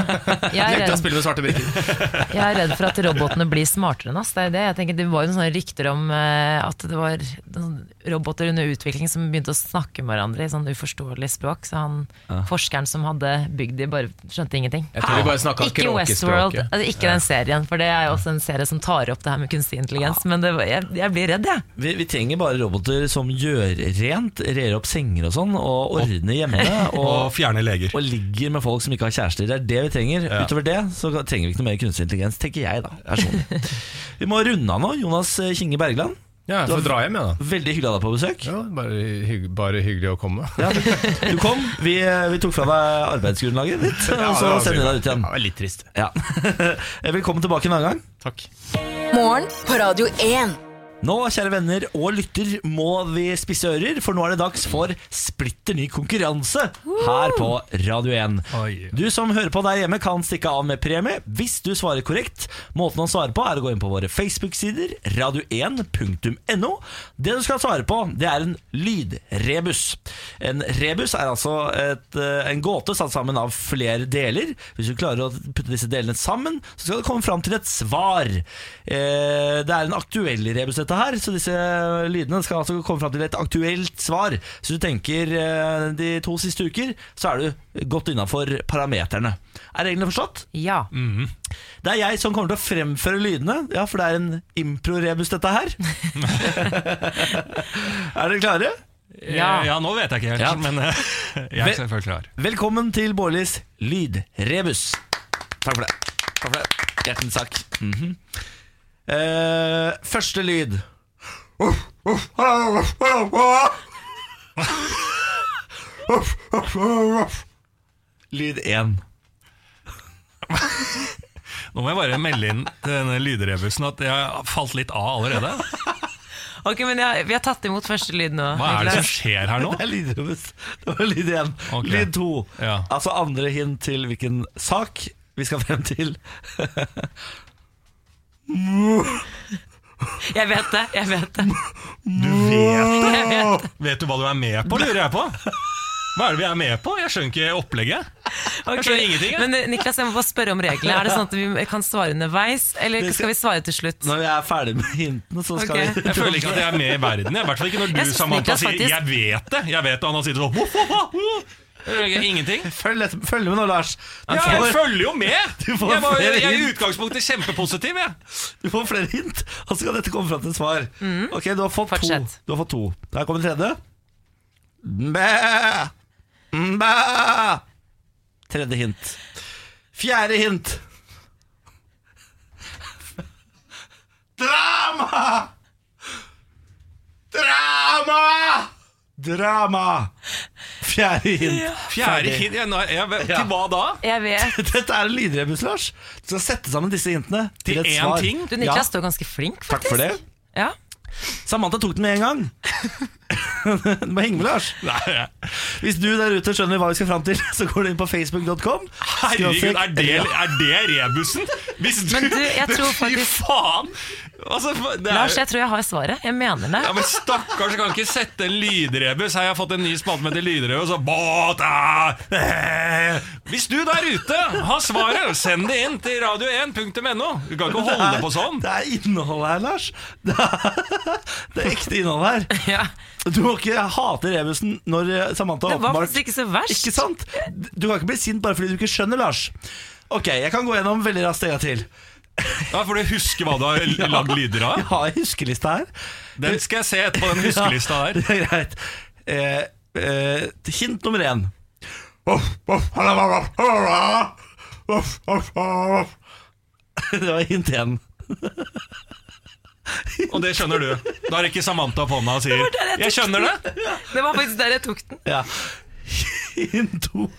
Jeg er, redd, jeg er redd for at robotene blir smartere enn oss. Det, er det. Jeg tenker, det var jo sånne rykter om eh, at det var roboter under utvikling som begynte å snakke med hverandre i sånn uforståelig språk. Så han forskeren som hadde bygd de, bare skjønte ingenting. Jeg tror de bare snakka Ikke Westworld, altså ikke den serien, for det er jo også en serie som tar opp det her med kunstig intelligens. Men det, var- jeg, jeg blir redd, jeg. Vi, vi trenger bare roboter som gjør rent, rer opp senger og sånn, og ordner hjemme. Og Og, fjerner leger. og ligger med folk som ikke har kjærester. Det er det vi trenger. Utover det så trenger vi ikke noe mer kunstig intelligens, tenker jeg da. personlig. Vi må runde av nå. Jonas Kinge Bergland, Ja, jeg får dra hjem, jeg, da. veldig hyggelig å ha deg på besøk. Ja, bare, hygg, bare hyggelig å komme. Ja, du kom, vi, vi tok fra deg arbeidsgrunnlaget ditt, og så sender vi deg ut igjen. Ja, litt trist. Ja. Velkommen tilbake en annen gang. Takk. Morgen på Radio 1. Nå, kjære venner og lytter, må vi spisse ører, for nå er det dags for splitter ny konkurranse her på Radio 1. Du som hører på der hjemme kan stikke av med premie hvis du svarer korrekt. Måten å svare på er å gå inn på våre Facebook-sider, radio1.no. Det du skal svare på, det er en lydrebus. En rebus er altså et, eh, en gåte satt sammen av flere deler. Hvis du klarer å putte disse delene sammen, så skal du komme fram til et svar. Eh, Det er en aktuell rebus, dette her, så disse lydene skal altså komme fram til et aktuelt svar. Så du tenker eh, de to siste uker, så er du godt innafor parameterne. Er reglene forstått? Ja. Det er jeg som kommer til å fremføre lydene, ja, for det er en impro-rebus, dette her. er dere klare? Ja. ja, nå vet jeg ikke helt, Ja. men eh, jeg er selvfølgelig klar. Velkommen til Bårlis lydrebus. Takk for det. Takk for det. Hjertens takk. Mhm. Eh, første lyd. Lyd én. Nå må jeg bare melde inn til denne lydrebusen at jeg har falt litt av allerede. Ok, men jeg, Vi har tatt imot første lyd nå. Hva er det som skjer her nå? Det er lydrebus. Det var lyd én. Okay. Lyd to. Ja. Altså andre hint til hvilken sak vi skal frem til. Jeg vet det. jeg vet det Du vet Jeg vet det. Vet du hva du er med på, lurer jeg på? Hva er det vi er med på? Jeg skjønner ikke opplegget. Ok, skjønner ingenting, jeg. Men eh, Niklas, jeg må bare spørre om reglene. Er det sånn at vi kan svare underveis, eller skal- vi svare til slutt? Når vi er ferdig med hintene, så skal Ok. vi Jeg føler ikke at jeg er med i verden. jeg. I hvert fall ikke når du Jeg synes Samantha sier faktisk- 'jeg vet det'. Jeg vet det, og han sitter sånn Ingenting. Følg, etter- følg med nå, Lars. Du, Ja, jeg får, følger jo med! Du får Jeg, var, jeg er i utgangspunktet kjempepositiv. Jeg. du får flere hint, og så skal dette komme fram til et svar. Ok, du har fått to. Du har fått to. Der kommer tredje. Bæ! Bæ! Tredje hint. Fjerde hint. Drama! Drama! Drama! Fjerde hint. Fjerde hint ja, nå- jeg, vet- Ja. Til hva da? Jeg vet Dette er en lydrebus, Lars. Du skal sette sammen disse hintene til, Til et én svar. ting? Du, Niklas Ja, står ganske flink, takk for det. Ja. Samantha tok den med en gang. du må henge med, Lars. Nei, Hvis du der ute skjønner hva vi skal fram til, så går du inn på facebook.com. herregud, er det, er det rebusen? Hvis du, Men du, jeg tror Fy faktisk- faen! Altså, det er, Lars, jeg tror jeg har svaret. Jeg mener det. ja, men Stakkars, kan ikke sette en lydrebus. Her har jeg fått en ny spalte med til lydrebus. Og båta, eh. Hvis du der ute har svaret, send det inn til radio1.no. Du kan ikke holde på sånn. Det er innhold her, Lars. Det er, det er ekte innhold her. Ja. Du må ikke hate rebusen når Samantha Samantha Det var åpenbart faktisk ikke så verst. Ikke sant? Du kan ikke bli sint bare fordi du ikke skjønner, Lars. Ok, jeg kan gå gjennom veldig raskt en gang til. Da får du huske hva du har lagd lyder Jeg av. har huskelista her. Den skal jeg se etterpå, den huskelista Ja, det er greit. Eh, eh, hint nummer én. Det var hint én. Og det skjønner du. Da er ikke Samantha på hånda og sier jeg 'Jeg skjønner det'. Det var faktisk der jeg tok den. Ja. Hint to.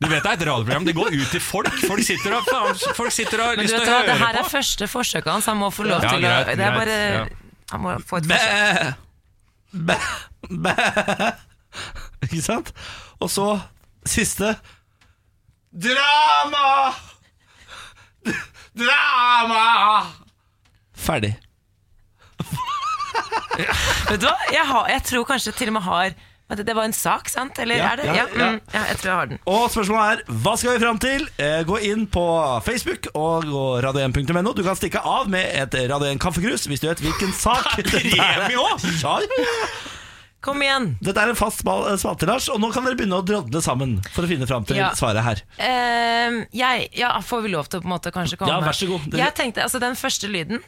Du vet det er et radioprogram. Det går ut til folk. Folk sitter og, folk sitter og har lyst til å hva, det her er første forsøket hans. Han må få lov til å Det er bare ja. Han må få et forsøk. Bæ. Bæ. Bæ. Ikke sant? Og så siste Drama! Drama! Ferdig. Vet du hva? Jeg, har, jeg tror kanskje til og med har Det var en sak, sant? Eller Ja, er det? ja, Ja, mm, ja, jeg tror jeg har den. Og spørsmålet er hva skal vi fram til? Eh, gå inn på Facebook og gå radio1.no. Du kan stikke av med et Radio 1 kaffekrus hvis du vet hvilken sak ja, ja. Kom igjen! Dette er en fast spal- eh, spalte, Lars, og nå kan dere begynne å drodle sammen for å finne fram til Ja. svaret her. uh, jeg, ja, får vi lov til å på en måte kanskje komme Ja, vær så god. Det- Jeg tenkte, altså Den første lyden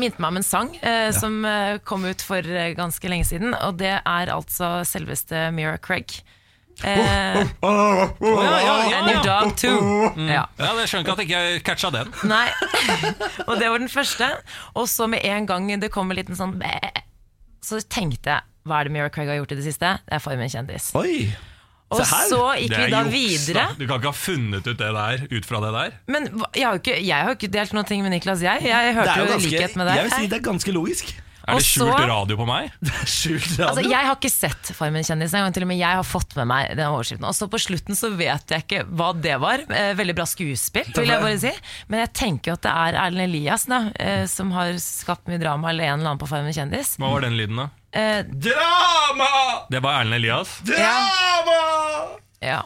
minte meg om en sang eh, som eh, kom ut for eh, ganske lenge siden. Og det er altså selveste Mira Craig. Eh, ja, ja, And your dog too. Ja. Ja, Jeg skjønner ikke at jeg ikke catcha den. Nei. og det var den første. Og så med en gang det kom en liten sånn bæ, så tenkte jeg hva er det Mira Craig har gjort i det siste? Det er Farmen kjendis. Oi! Og så gikk vi da juks, videre. da. Du kan ikke ha funnet ut det der ut fra det der. Men jeg har jo ikke, jeg har ikke delt noen ting med Niklas, jeg. Jeg hørte jo jo ganske, likhet med deg. jeg vil si det er ganske logisk. Er det skjult radio på meg? Skjult radio. Altså, jeg har ikke sett Farmen kjendis engang, til og med jeg har fått med meg den overskriften. Og så på slutten så vet jeg ikke hva det var. Eh, veldig bra skuespill, vil jeg bare si. Men jeg tenker jo at det er Erlend Elias da, eh, som har skapt mye drama, eller en eller annen på Farmen kjendis. Hva var den lyden, da? Eh, Drama! Det var Erlend Elias. Drama! ja.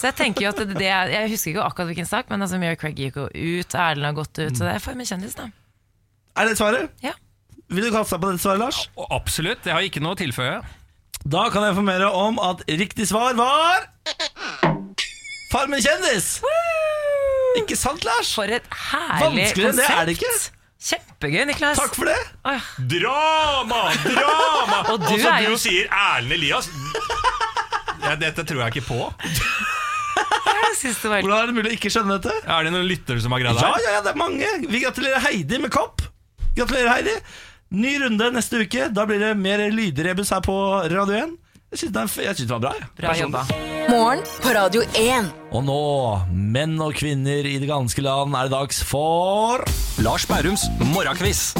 Så jeg tenker jo at det, det er, Jeg husker ikke akkurat hvilken sak, men altså Mira Craig gikk jo ut, Erlend har gått ut, så det er Farmen kjendis, da. Er det svaret? Ja. Vil du kaste deg på dette svaret, Lars? Ja, absolutt. Jeg har ikke noe å tilføye. Da kan jeg informere om at riktig svar var Farmen kjendis! Ikke sant, Lars? For et herlig Vanskeligere enn det er det konsept. Kjempegøy, Niklas. Takk for det. Åh, Drama! Drama! Og du jo- du sier Erlend Elias. Ja, dette tror jeg ikke på. Hvordan er det mulig å ikke skjønne dette? Er det noen lyttere som har greid det Ja, ja, ja, det er mange. Vi gratulerer Heidi med kopp. Gratulerer, Heidi. Ny runde neste uke. Da blir det mer lydrebus her på Radio 1. Jeg syns det, er- jeg synes det var bra. Ja. bra jobba. Morgen på Radio 1. Og nå, menn og kvinner i det ganske land, er det dags for Lars Bærums morgenkviss.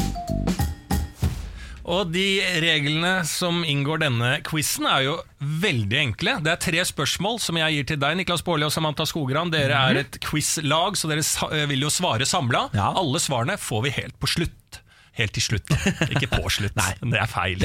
Og de reglene som inngår denne quizen er jo veldig enkle. Det er tre spørsmål som jeg gir til deg, Niklas Baarli og Samantha Skogran. Dere er et quizlag, så dere eh, vil jo svare samla. Ja. Alle svarene får vi helt på slutt. Helt til slutt, ikke på slutt. Det er feil.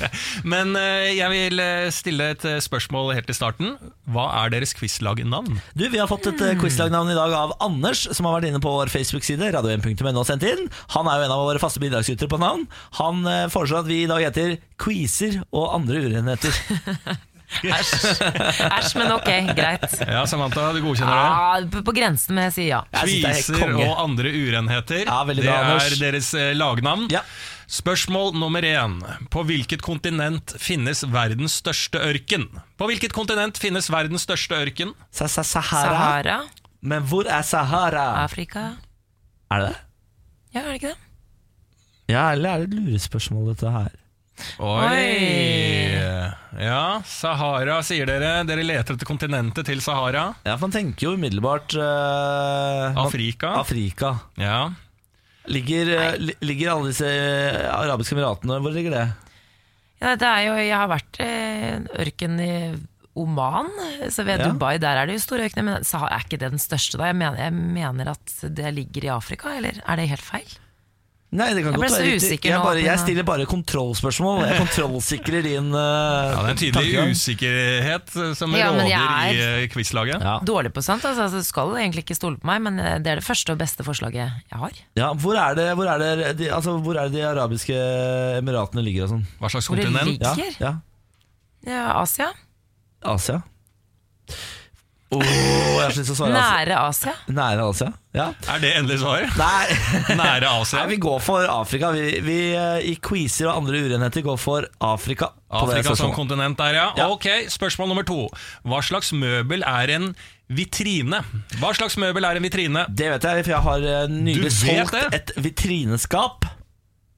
Men eh, jeg vil eh, stille et eh, spørsmål helt til starten. Hva er deres quizlagnavn? Du, Vi har fått et mm. quizlagnavn i dag av Anders, som har vært inne på vår Facebook-side. radio1.no og sendt inn Han er jo en av våre faste bidragsytere på navn. Han foreslår at vi i dag heter Quizer og andre urenheter. Æsj, Æsj, men ok, greit. Ja, Samantha, du godkjenner det? Ja, på, på grensen, men jeg sier ja. Det er Kviser og andre urenheter. Ja, det bra, er deres eh, lagnavn. Ja. Spørsmål nummer én. På hvilket kontinent finnes verdens største ørken? På hvilket kontinent finnes verdens største ørken? Sa -sa Sahara. Sahara, Men hvor er Sahara? Afrika Er det det? Ja, er det ikke det? Ja, eller er det et lurespørsmål, dette her? Oi! Ja, Sahara, sier dere. Dere leter etter kontinentet til Sahara. Ja, for Man tenker jo umiddelbart man- Afrika. Afrika. Ja. Ligger, uh, ligger alle disse eh, arabiske emiratene Hvor ligger det? Ja, det er jo, jeg har vært i ørken i Oman, så ved Ja. Dubai der er det jo store ørkener. Men Sahara, er ikke det den største, da? Jeg mener, jeg mener at det ligger i Afrika, eller er det helt feil? Nei, det kan Jeg ble godt så være riktig. usikker Jeg, nå, bare, jeg men- stiller bare kontrollspørsmål. Jeg kontrollsikrer din uh, ja, det er en tydelig usikkerhet eh, som Ja, men jeg råder i eh, quizlaget. Ja. Dårlig på sånt, altså, altså, du skal egentlig ikke stole på meg, men eh, det er det første og beste forslaget jeg har. Ja, hvor er det, hvor er det, de, altså, hvor er det de arabiske emiratene ligger og sånn? Hva slags Hvor det kontinent? ligger? Ja, ja. Ja, Asia? Asia. Åh, jeg har så lyst til å svare Nære Asia? Nære Asia? Ja. Er det endelig svar? Nei, Nære Asia? Nei, vi går for Afrika. Vi, vi eh, i quizer og andre urenheter går for Afrika. på det Afrika som spørsmålet. kontinent der, ja. Ja. Ok, Spørsmål nummer to. Hva slags møbel er en vitrine? Hva slags møbel er en vitrine? Det vet jeg, for jeg har eh, nylig vet solgt det? et vitrineskap.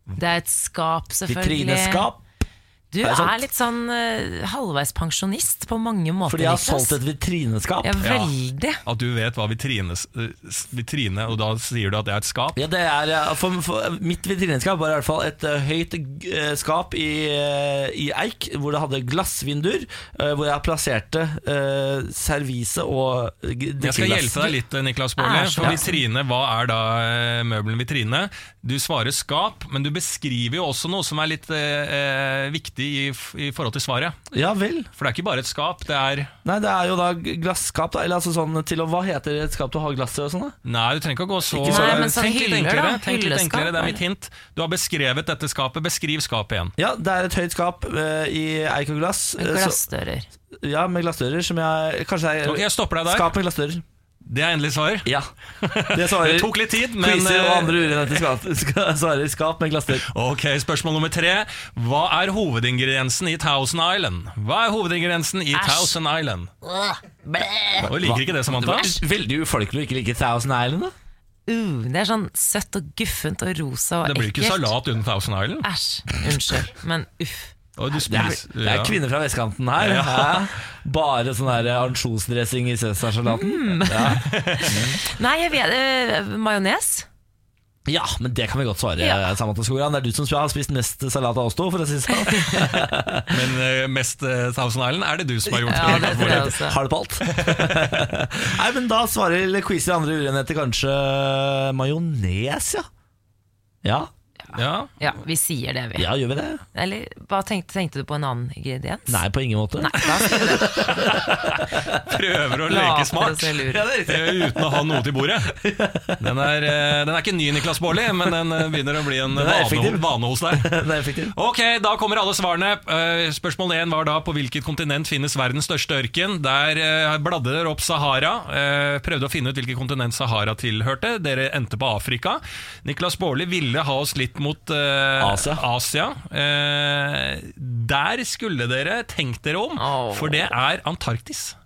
Det er et skap, selvfølgelig. Vitrineskap. Du Er er litt sånn uh, halvveis pensjonist på mange måter. Fordi jeg har solgt et vitrineskap. Ja, veldig. At du vet hva vitrine, vitrine og da sier du at det er et skap? Ja, det er, eh, for, for Mitt vitrineskap var i hvert fall et uh, høyt uh, skap i, eh, i eik, hvor det hadde glassvinduer, eh, hvor jeg plasserte uh, servise og uh, Jeg skal hjelpe deg litt, Niklas Baarli. For vitrine, hva er da eh, møbelen vitrine? Du svarer skap, men du beskriver jo også noe som er litt viktig eh, viktig i, i forhold til svaret. Ja vel. For det er ikke bare et skap, det er Nei, det er jo da glasskap, da. Eller altså sånn til å Hva heter et skap du har glass i og sånn, da? Nei, du trenger ikke å gå så så- Nei, men sånn Tenk litt hyller, enklere. da. Tenk litt enklere, Det er mitt hint. Du har beskrevet dette skapet. Beskriv skapet igjen. Ja, det er et høyt skap uh, i eik og glass. Med glassdører. så- ja, med glassdører som jeg Kanskje jeg, jeg stopper deg der. skap med glassdører. Det er endelig svar. Ja. Det svarer Det tok litt tid, men Quizer og eh, andre urenete skap, skal- svarer skap med glassdør. Ok, Spørsmål nummer tre. Hva er hovedingrediensen i Thousand Island? Hva er hovedingrediensen i Æsj. Thousand Island? Og liker ikke det, Det Samantha? Det veldig ufolkelig å ikke like Thousand Island. da Uh, det er sånn søtt og guffent og rosa og ekkelt. Det blir ikke salat under Thousand Island. Æsj. Unnskyld, men uff. Du Det er, det er kvinner fra vestkanten her. Ja. Bare sånn her ansjosdressing i cæsarsalaten. Ja. Nei, jeg vet uh, Majones? ja, men det kan vi godt svare. Ja. Samantha Skogran. Det er du som har spist mest salat av oss to, for å si det sånn. Men uh, mest uh, Thousand Island er det du som har gjort. Ja, det det, Har det på alt. Nei, men da svarer quizer andre urenheter kanskje majones, ja. Ja. Ja. Ja, vi sier det, vi. ja gjør vi det? Eller hva tenkte, tenkte du på en annen ingrediens? Nei, på ingen måte. Nei, da sier vi det. Prøver å leke smart. Ja, det er riktig. eh, uten å ha noe til bordet. Den er, eh, den er ikke ny, Niklas Baarli, men den eh, begynner å bli en vane, vane hos deg. Ok, da kommer alle svarene. Spørsmål 1 var da på hvilket kontinent finnes verdens største ørken. Der bladde dere opp Sahara. eh, Prøvde å finne ut hvilket kontinent Sahara tilhørte. Dere endte på Afrika. Niklas Baarli ville ha oss litt mot uh, Asia. Asia. Uh, der skulle dere tenkt dere om, oh. for det er Antarktis.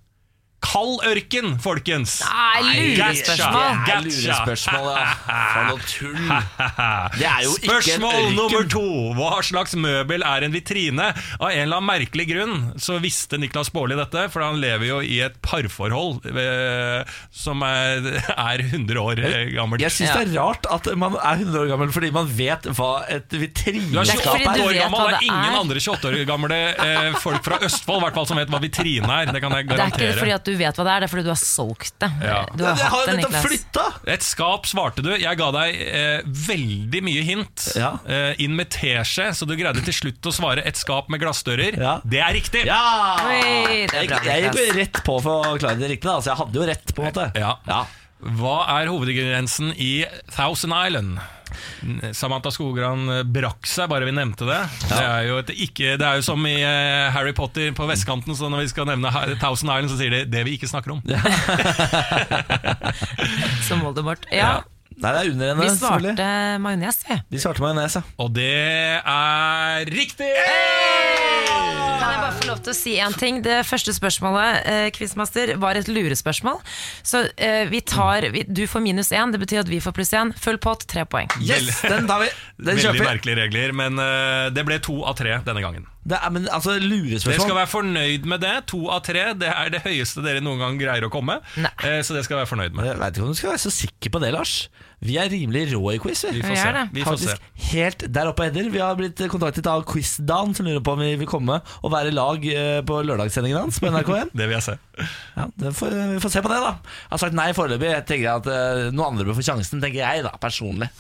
Kald ørken, folkens! Nei, lurespørsmål. Det er lurespørsmål, ja. For noe tull. Det er jo ikke en Spørsmål ørken. nummer to. Hva slags møbel er en vitrine? Av en eller annen merkelig grunn så visste Niklas Baarli dette, for han lever jo i et parforhold eh, som er, er 100 år gammelt. Jeg syns det er rart at man er 100 år gammel fordi man vet hva et vitrineskap er Du fordi 28 du år gammel, det er ingen er. andre 28 år gamle eh, folk fra Østfold hvert som vet hva vitrine er. Det kan jeg Det er ikke fordi at du vet hva det er, det er fordi du har solgt det. Ja. Du har Jeg hatt det, Niklas. flytta! Et skap svarte du. Jeg ga deg eh, veldig mye hint. Ja. Eh, inn med teskje, så du greide til slutt å svare et skap med glassdører. Ja. Det er riktig! Ja! Oi, det er Jeg, bra, jeg gikk jo rett på for å klare det riktig, da. Så jeg hadde jo rett, på en måte. Ja. Ja. Hva er hovedingrediensen i Thousand Island? Samantha Skogran brakk seg bare vi nevnte det. Det, er jo et ikke, det er jo som i eh, Harry Potter på vestkanten, så når vi skal nevne Thousand Island, så sier de 'det vi ikke snakker om'. Som Voldemort. Ja, Nei, det er under henne, vi svarte majones, vi. Vi svarte majones, ja. Og det er riktig! Kan jeg bare få lov til å si en ting? Det første spørsmålet, eh, Quizmaster, var et lurespørsmål. Så eh, vi tar vi, Du får minus én, det betyr at vi får pluss én. Full pott, tre poeng. Yes, den tar vi! Den Veldig kjøper vi. merkelige regler, men eh, det ble to av tre denne gangen. Det er, men altså, Dere skal lurespørsmål være fornøyd med det. To av tre det er det høyeste dere noen gang greier å komme. Nei. Eh, Så det skal jeg være fornøyd med. Jeg vet ikke om du skal være så sikker på det, Lars. Vi er rimelig rå i quiz. Vi Vi. får se. Vi får se. Helt der oppe og edder. Vi har blitt kontaktet av Quizdan, som lurer på om vi vil komme og være lag eh, på lørdagssendingen hans på NRK1. Det vil jeg se. Ja, det får, vi får se på det, da. Jeg har sagt nei foreløpig. Jeg tenker at eh, noen andre bør få sjansen, tenker jeg, da, personlig.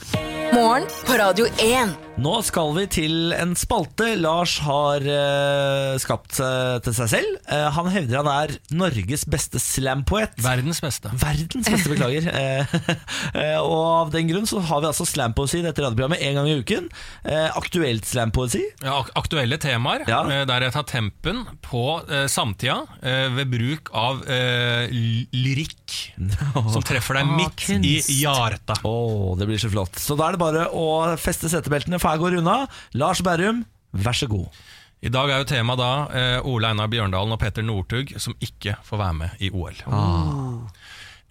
Morgen på Radio 1. Nå skal vi til en spalte Lars har uh, skapt uh, til seg selv. Uh, han hevder han er Norges beste slampoet. Verdens beste. Verdens beste, beklager. Og av den grunn så har vi altså slampoesi i dette radioprogrammet en gang i uken. Eh, aktuelt slampoesi. Ja, ak- aktuelle temaer Ja. eh, der jeg tar tempen på eh, samtida eh, ved bruk av eh, ly- lyrikk som treffer deg midt ah, i hjarta. Oh, det blir så flott. Så da er det bare å feste setebeltene, for jeg går unna. Lars Berrum, vær så god. I dag er jo temaet da eh, Ole Einar Bjørndalen og Petter Northug som ikke får være med i OL.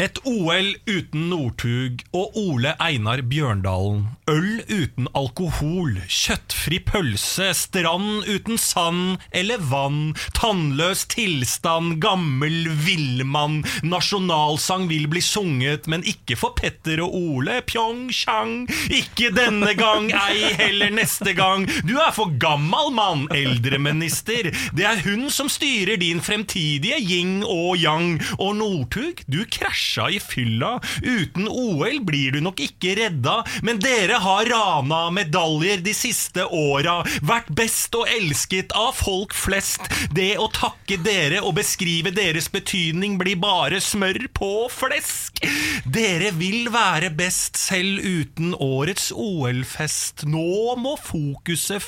Et OL uten Northug og Ole Einar Bjørndalen. Øl uten alkohol, kjøttfri pølse, strand uten sand eller vann, tannløs tilstand, gammel villmann, nasjonalsang vil bli sunget, men ikke for Petter og Ole, Pyeongchang, ikke denne gang, ei heller neste gang, du er for gammal mann, eldreminister, det er hun som styrer din fremtidige yin og yang, og Northug, du krasjer krasja i fylla. Uten OL blir du nok ikke redda, men dere har rana medaljer de siste åra, vært best og elsket av folk flest. Det å takke dere og beskrive deres betydning blir bare smør på flesk. Dere vil være best selv uten årets OL-fest. Nå må fokuset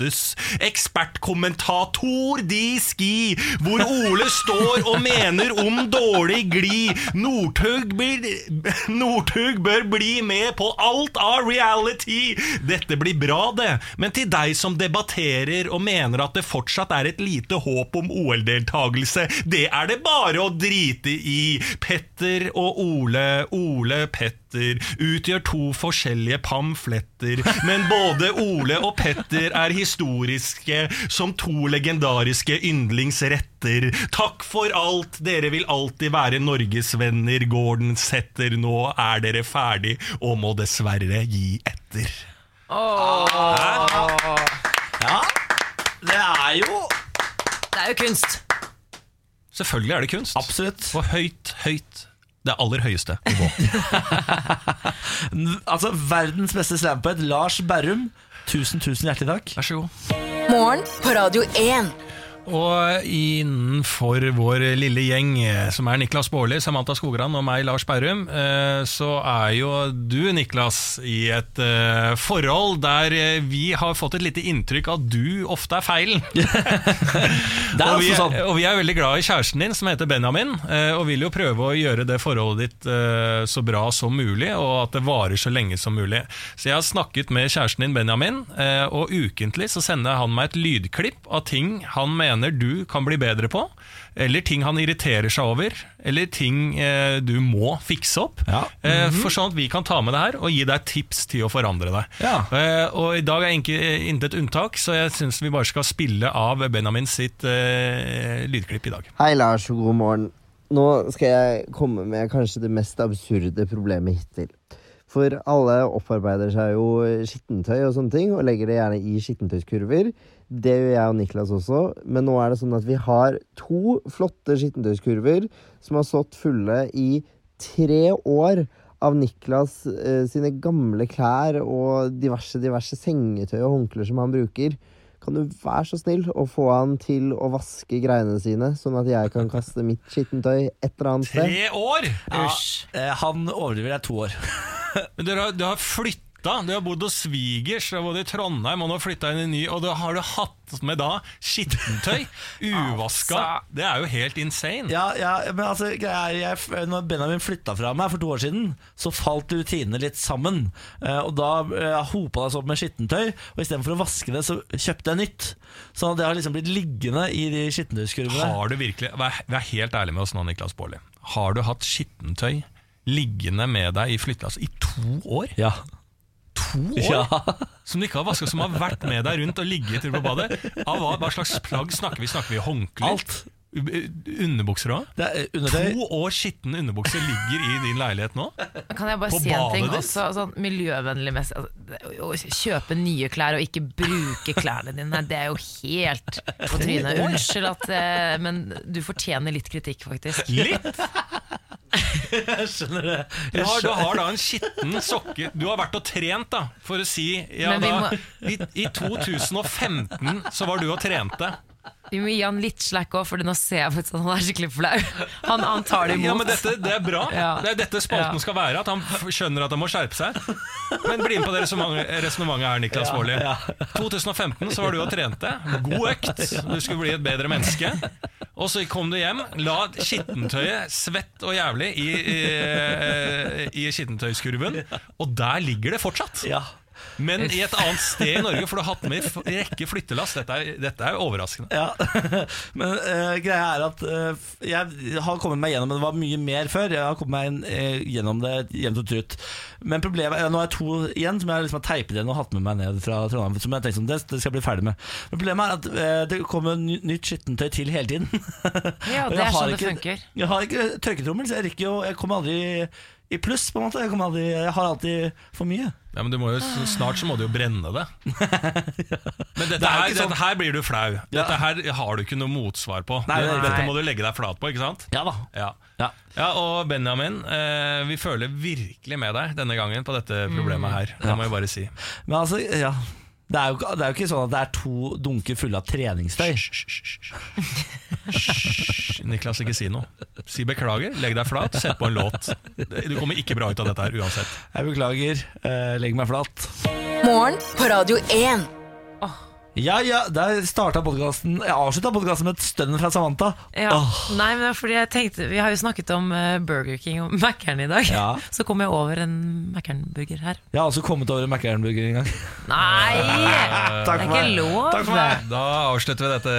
flyttes Ekspertkommentator de ski, hvor Ole står og mener om dårlig glid. Northug, Northug bør bli med på alt av reality. Dette blir bra, det, men til deg som debatterer og mener at det fortsatt er et lite håp om OL-deltagelse, det er det bare å drite i. Petter og Ole, Ole Petter utgjør to forskjellige pamfletter, men både Ole og Petter er historiske som to legendariske yndlingsretter. Takk for alt, dere vil alltid være norgesvenner, Gordon setter. Nå er dere ferdig og må dessverre gi etter. Ja, det er jo Det er jo kunst. Selvfølgelig er det kunst. absolutt På høyt, høyt det aller høyeste nivå. Altså, verdens beste slampet, Lars Berrum. Tusen, tusen hjertelig takk. Vær så god. Morgen på Radio 1. Og innenfor vår lille gjeng, eh, som er Niklas Baarli, Samantha Skogran og meg, Lars Berrum, eh, så er jo du, Niklas, i et eh, forhold der vi har fått et lite inntrykk av at du ofte er feilen. Det og, vi altså er, sånn. og vi er veldig glad i kjæresten din, som heter Benjamin, og vil jo prøve å gjøre det forholdet ditt så bra som mulig, og at det varer så lenge som mulig. Så jeg har snakket med kjæresten din, Benjamin, og ukentlig så sender han meg et lydklipp av ting han mener du kan bli bedre på, eller ting han irriterer seg over, eller ting eh, du må fikse opp, Ja. eh, for sånn at vi kan ta med det her og gi deg tips til å forandre deg. Ja. Eh, og i dag er ikke, intet unntak, så jeg syns vi bare skal spille av Benjamin sitt eh, lydklipp i dag. Hei, Lars, og god morgen. Nå skal jeg komme med kanskje det mest absurde problemet hittil. For alle opparbeider seg jo skittentøy og sånne ting, og legger det gjerne i skittentøyskurver. Det gjør jeg og Niklas også, men nå er det sånn at vi har to flotte skittentøyskurver som har stått fulle i tre år av Niklas eh, sine gamle klær og diverse, diverse sengetøy og håndklær som han bruker. Kan du være så snill å få han til å vaske greiene sine, sånn at jeg kan kaste mitt skittentøy et eller annet sted? Tre år! Ja, eh, han overdriver, det er to år. Men du har, du har flytta. Du har bodd hos svigers, du har bodd i Trondheim, og nå flytta inn i ny, og da har du hatt med da skittentøy. Uvaska. Altså. Det er jo helt insane. Ja, ja, men altså, jeg, jeg, når Benjamin flytta fra meg for to år siden, så falt rutinene litt sammen. Eh, og da uh, hopa det seg opp med skittentøy, og istedenfor å vaske det, så kjøpte jeg nytt. Så det har liksom blitt liggende i de skittentøyskurvene. Har du virkelig Vær, vær helt ærlig med oss nå, Niklas Baarli. Har du hatt skittentøy liggende med deg i flyttelasset i to år? Ja. To år? ja. Som du ikke har vaska, som har vært med deg rundt og ligget til på badet? Av hva, hva slags plagg snakker vi? Snakker vi håndklær? Alt. U- Underbukser òg? Det er. To år skitne underbukser ligger i din leilighet nå? Kan jeg bare På si en ting også, sånn miljøvennlig messig altså, Å kjøpe nye klær og ikke bruke klærne dine, det er jo helt på trynet. Unnskyld at eh, Men du fortjener litt kritikk, faktisk. Litt! Jeg skjønner det. Du har, du har da en skitten sokke Du har vært og trent, da, for å si ja, da, må- i, I 2015 så var du og trente. Vi må gi han litt slack òg, for nå ser jeg faktisk at han er skikkelig flau. Han, han tar det imot. Ja, men dette, Det er bra. Ja. Det er dette spalten Ja. skal være. At han skjønner at han må skjerpe seg. Men bli med på det resonnementet her, Niklas Baarli. 2015 så var du og trente. God økt. Du skulle bli et bedre menneske. Og så kom du hjem, la skittentøyet svett og jævlig i, i, i skittentøyskurven, og der ligger det fortsatt. Ja. Men i et annet sted i Norge, for du har hatt med en rekke flyttelass. Dette er, dette er overraskende. Ja, Men uh, greia er at uh, jeg har kommet meg gjennom det. Det var mye mer før. Jeg har kommet meg eh, gjennom det jevnt og trutt. Men problemet er, nå er jeg to igjen som jeg liksom har teipet igjen og hatt med meg ned fra Trondheim. Som jeg tenkte sånn, det, det skal jeg bli ferdig med. Men Problemet er at det kommer ny- nytt skittentøy til hele tiden. Ja, det er sånn det funker. Jeg har ikke tørketrommel, så jeg, rekker jo, jeg kommer aldri i pluss. på en måte Jeg, aldri, jeg har alltid for mye. Ja, men du må jo, Snart så må du jo brenne det. Men dette Det er her, sånn- dette her blir du flau. Ja. Dette her har du ikke noe motsvar på. Nei, Det- nei, Dette må du legge deg flat på, ikke sant? Ja da. Ja. Ja. Ja, og Benjamin, eh, vi føler virkelig med deg denne gangen på dette problemet her. Det må jeg bare si. Men altså, ja det er, jo, det er jo ikke sånn at det er to dunker fulle av treningstøy. Hysj, Niklas, ikke si noe. Si beklager, legg deg flat, sett på en låt. Du kommer ikke bra ut av dette her uansett. Jeg beklager. Eh, legg meg flat. Morgen på Radio 1. Ja, ja, der starta podkasten Jeg avslutta podkasten med et stønn fra Samantha. Ja. Åh. Nei, men det er fordi jeg tenkte Vi har jo snakket om eh, Burger King og Mækkern i dag. Ja. Så kom jeg over en Mækkern-burger her. Jeg har også kommet over en Mækkern-burger en gang. Nei! Det er ikke lov! Takk for meg. Da avslutter vi dette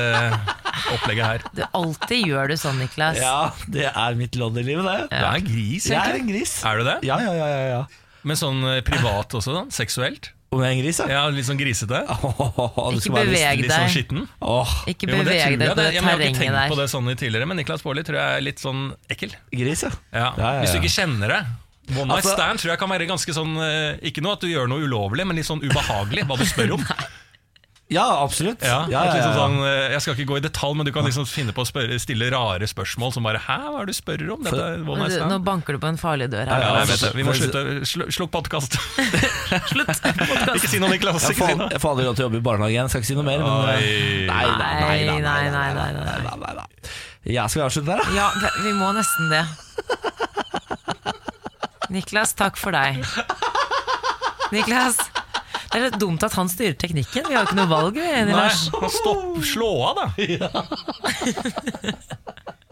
opplegget her. Du alltid gjør det sånn, Niklas. Ja, det er mitt lodd i livet, det. Du er en gris, Jeg er egentlig. en gris. Er du det? Ja, ja, ja, ja, ja. Men sånn eh, privat også, da? Seksuelt? Om jeg er en gris, ja? Ja, Litt sånn grisete? Oh, Ikke beveg være beveg Litt sånn deg. skitten? Åh, Ikke beveg deg på det. terrenget der. men jeg har ikke tenkt tenkt på det sånn i tidligere, men Niklas Baarli tror jeg er litt sånn ekkel. gris, ja. Ja. Ja, ja, ja. Hvis du ikke kjenner det. One night Altså- stand tror jeg kan være ganske sånn eh, Ikke noe at du gjør noe ulovlig, men litt sånn ubehagelig hva du spør om. Ja, absolutt. Ja, ja, ja, liksom sånn, eh, jeg skal ikke gå i detalj, men du kan liksom finne på å spørre, stille rare spørsmål som bare 'hæ, hva er det du spør om?' Dette, du, nå banker du på en farlig dør her. Nei, vet, vi må slutte. Slukk podkast. Slutt podcast. Ikke si noe, Niklas. Jeg får, jeg får aldri lov til å jobbe i barnehage igjen, skal ikke si noe mer. Men, nei, nei, nei, nei, nei, Ja, skal vi avslutte der, da? Ja, vi må nesten det. Niklas, takk for deg. Niklas er litt dumt at han styrer teknikken. Vi har jo ikke noe valg, vi. Nei, Lars. stopp, slå av, da.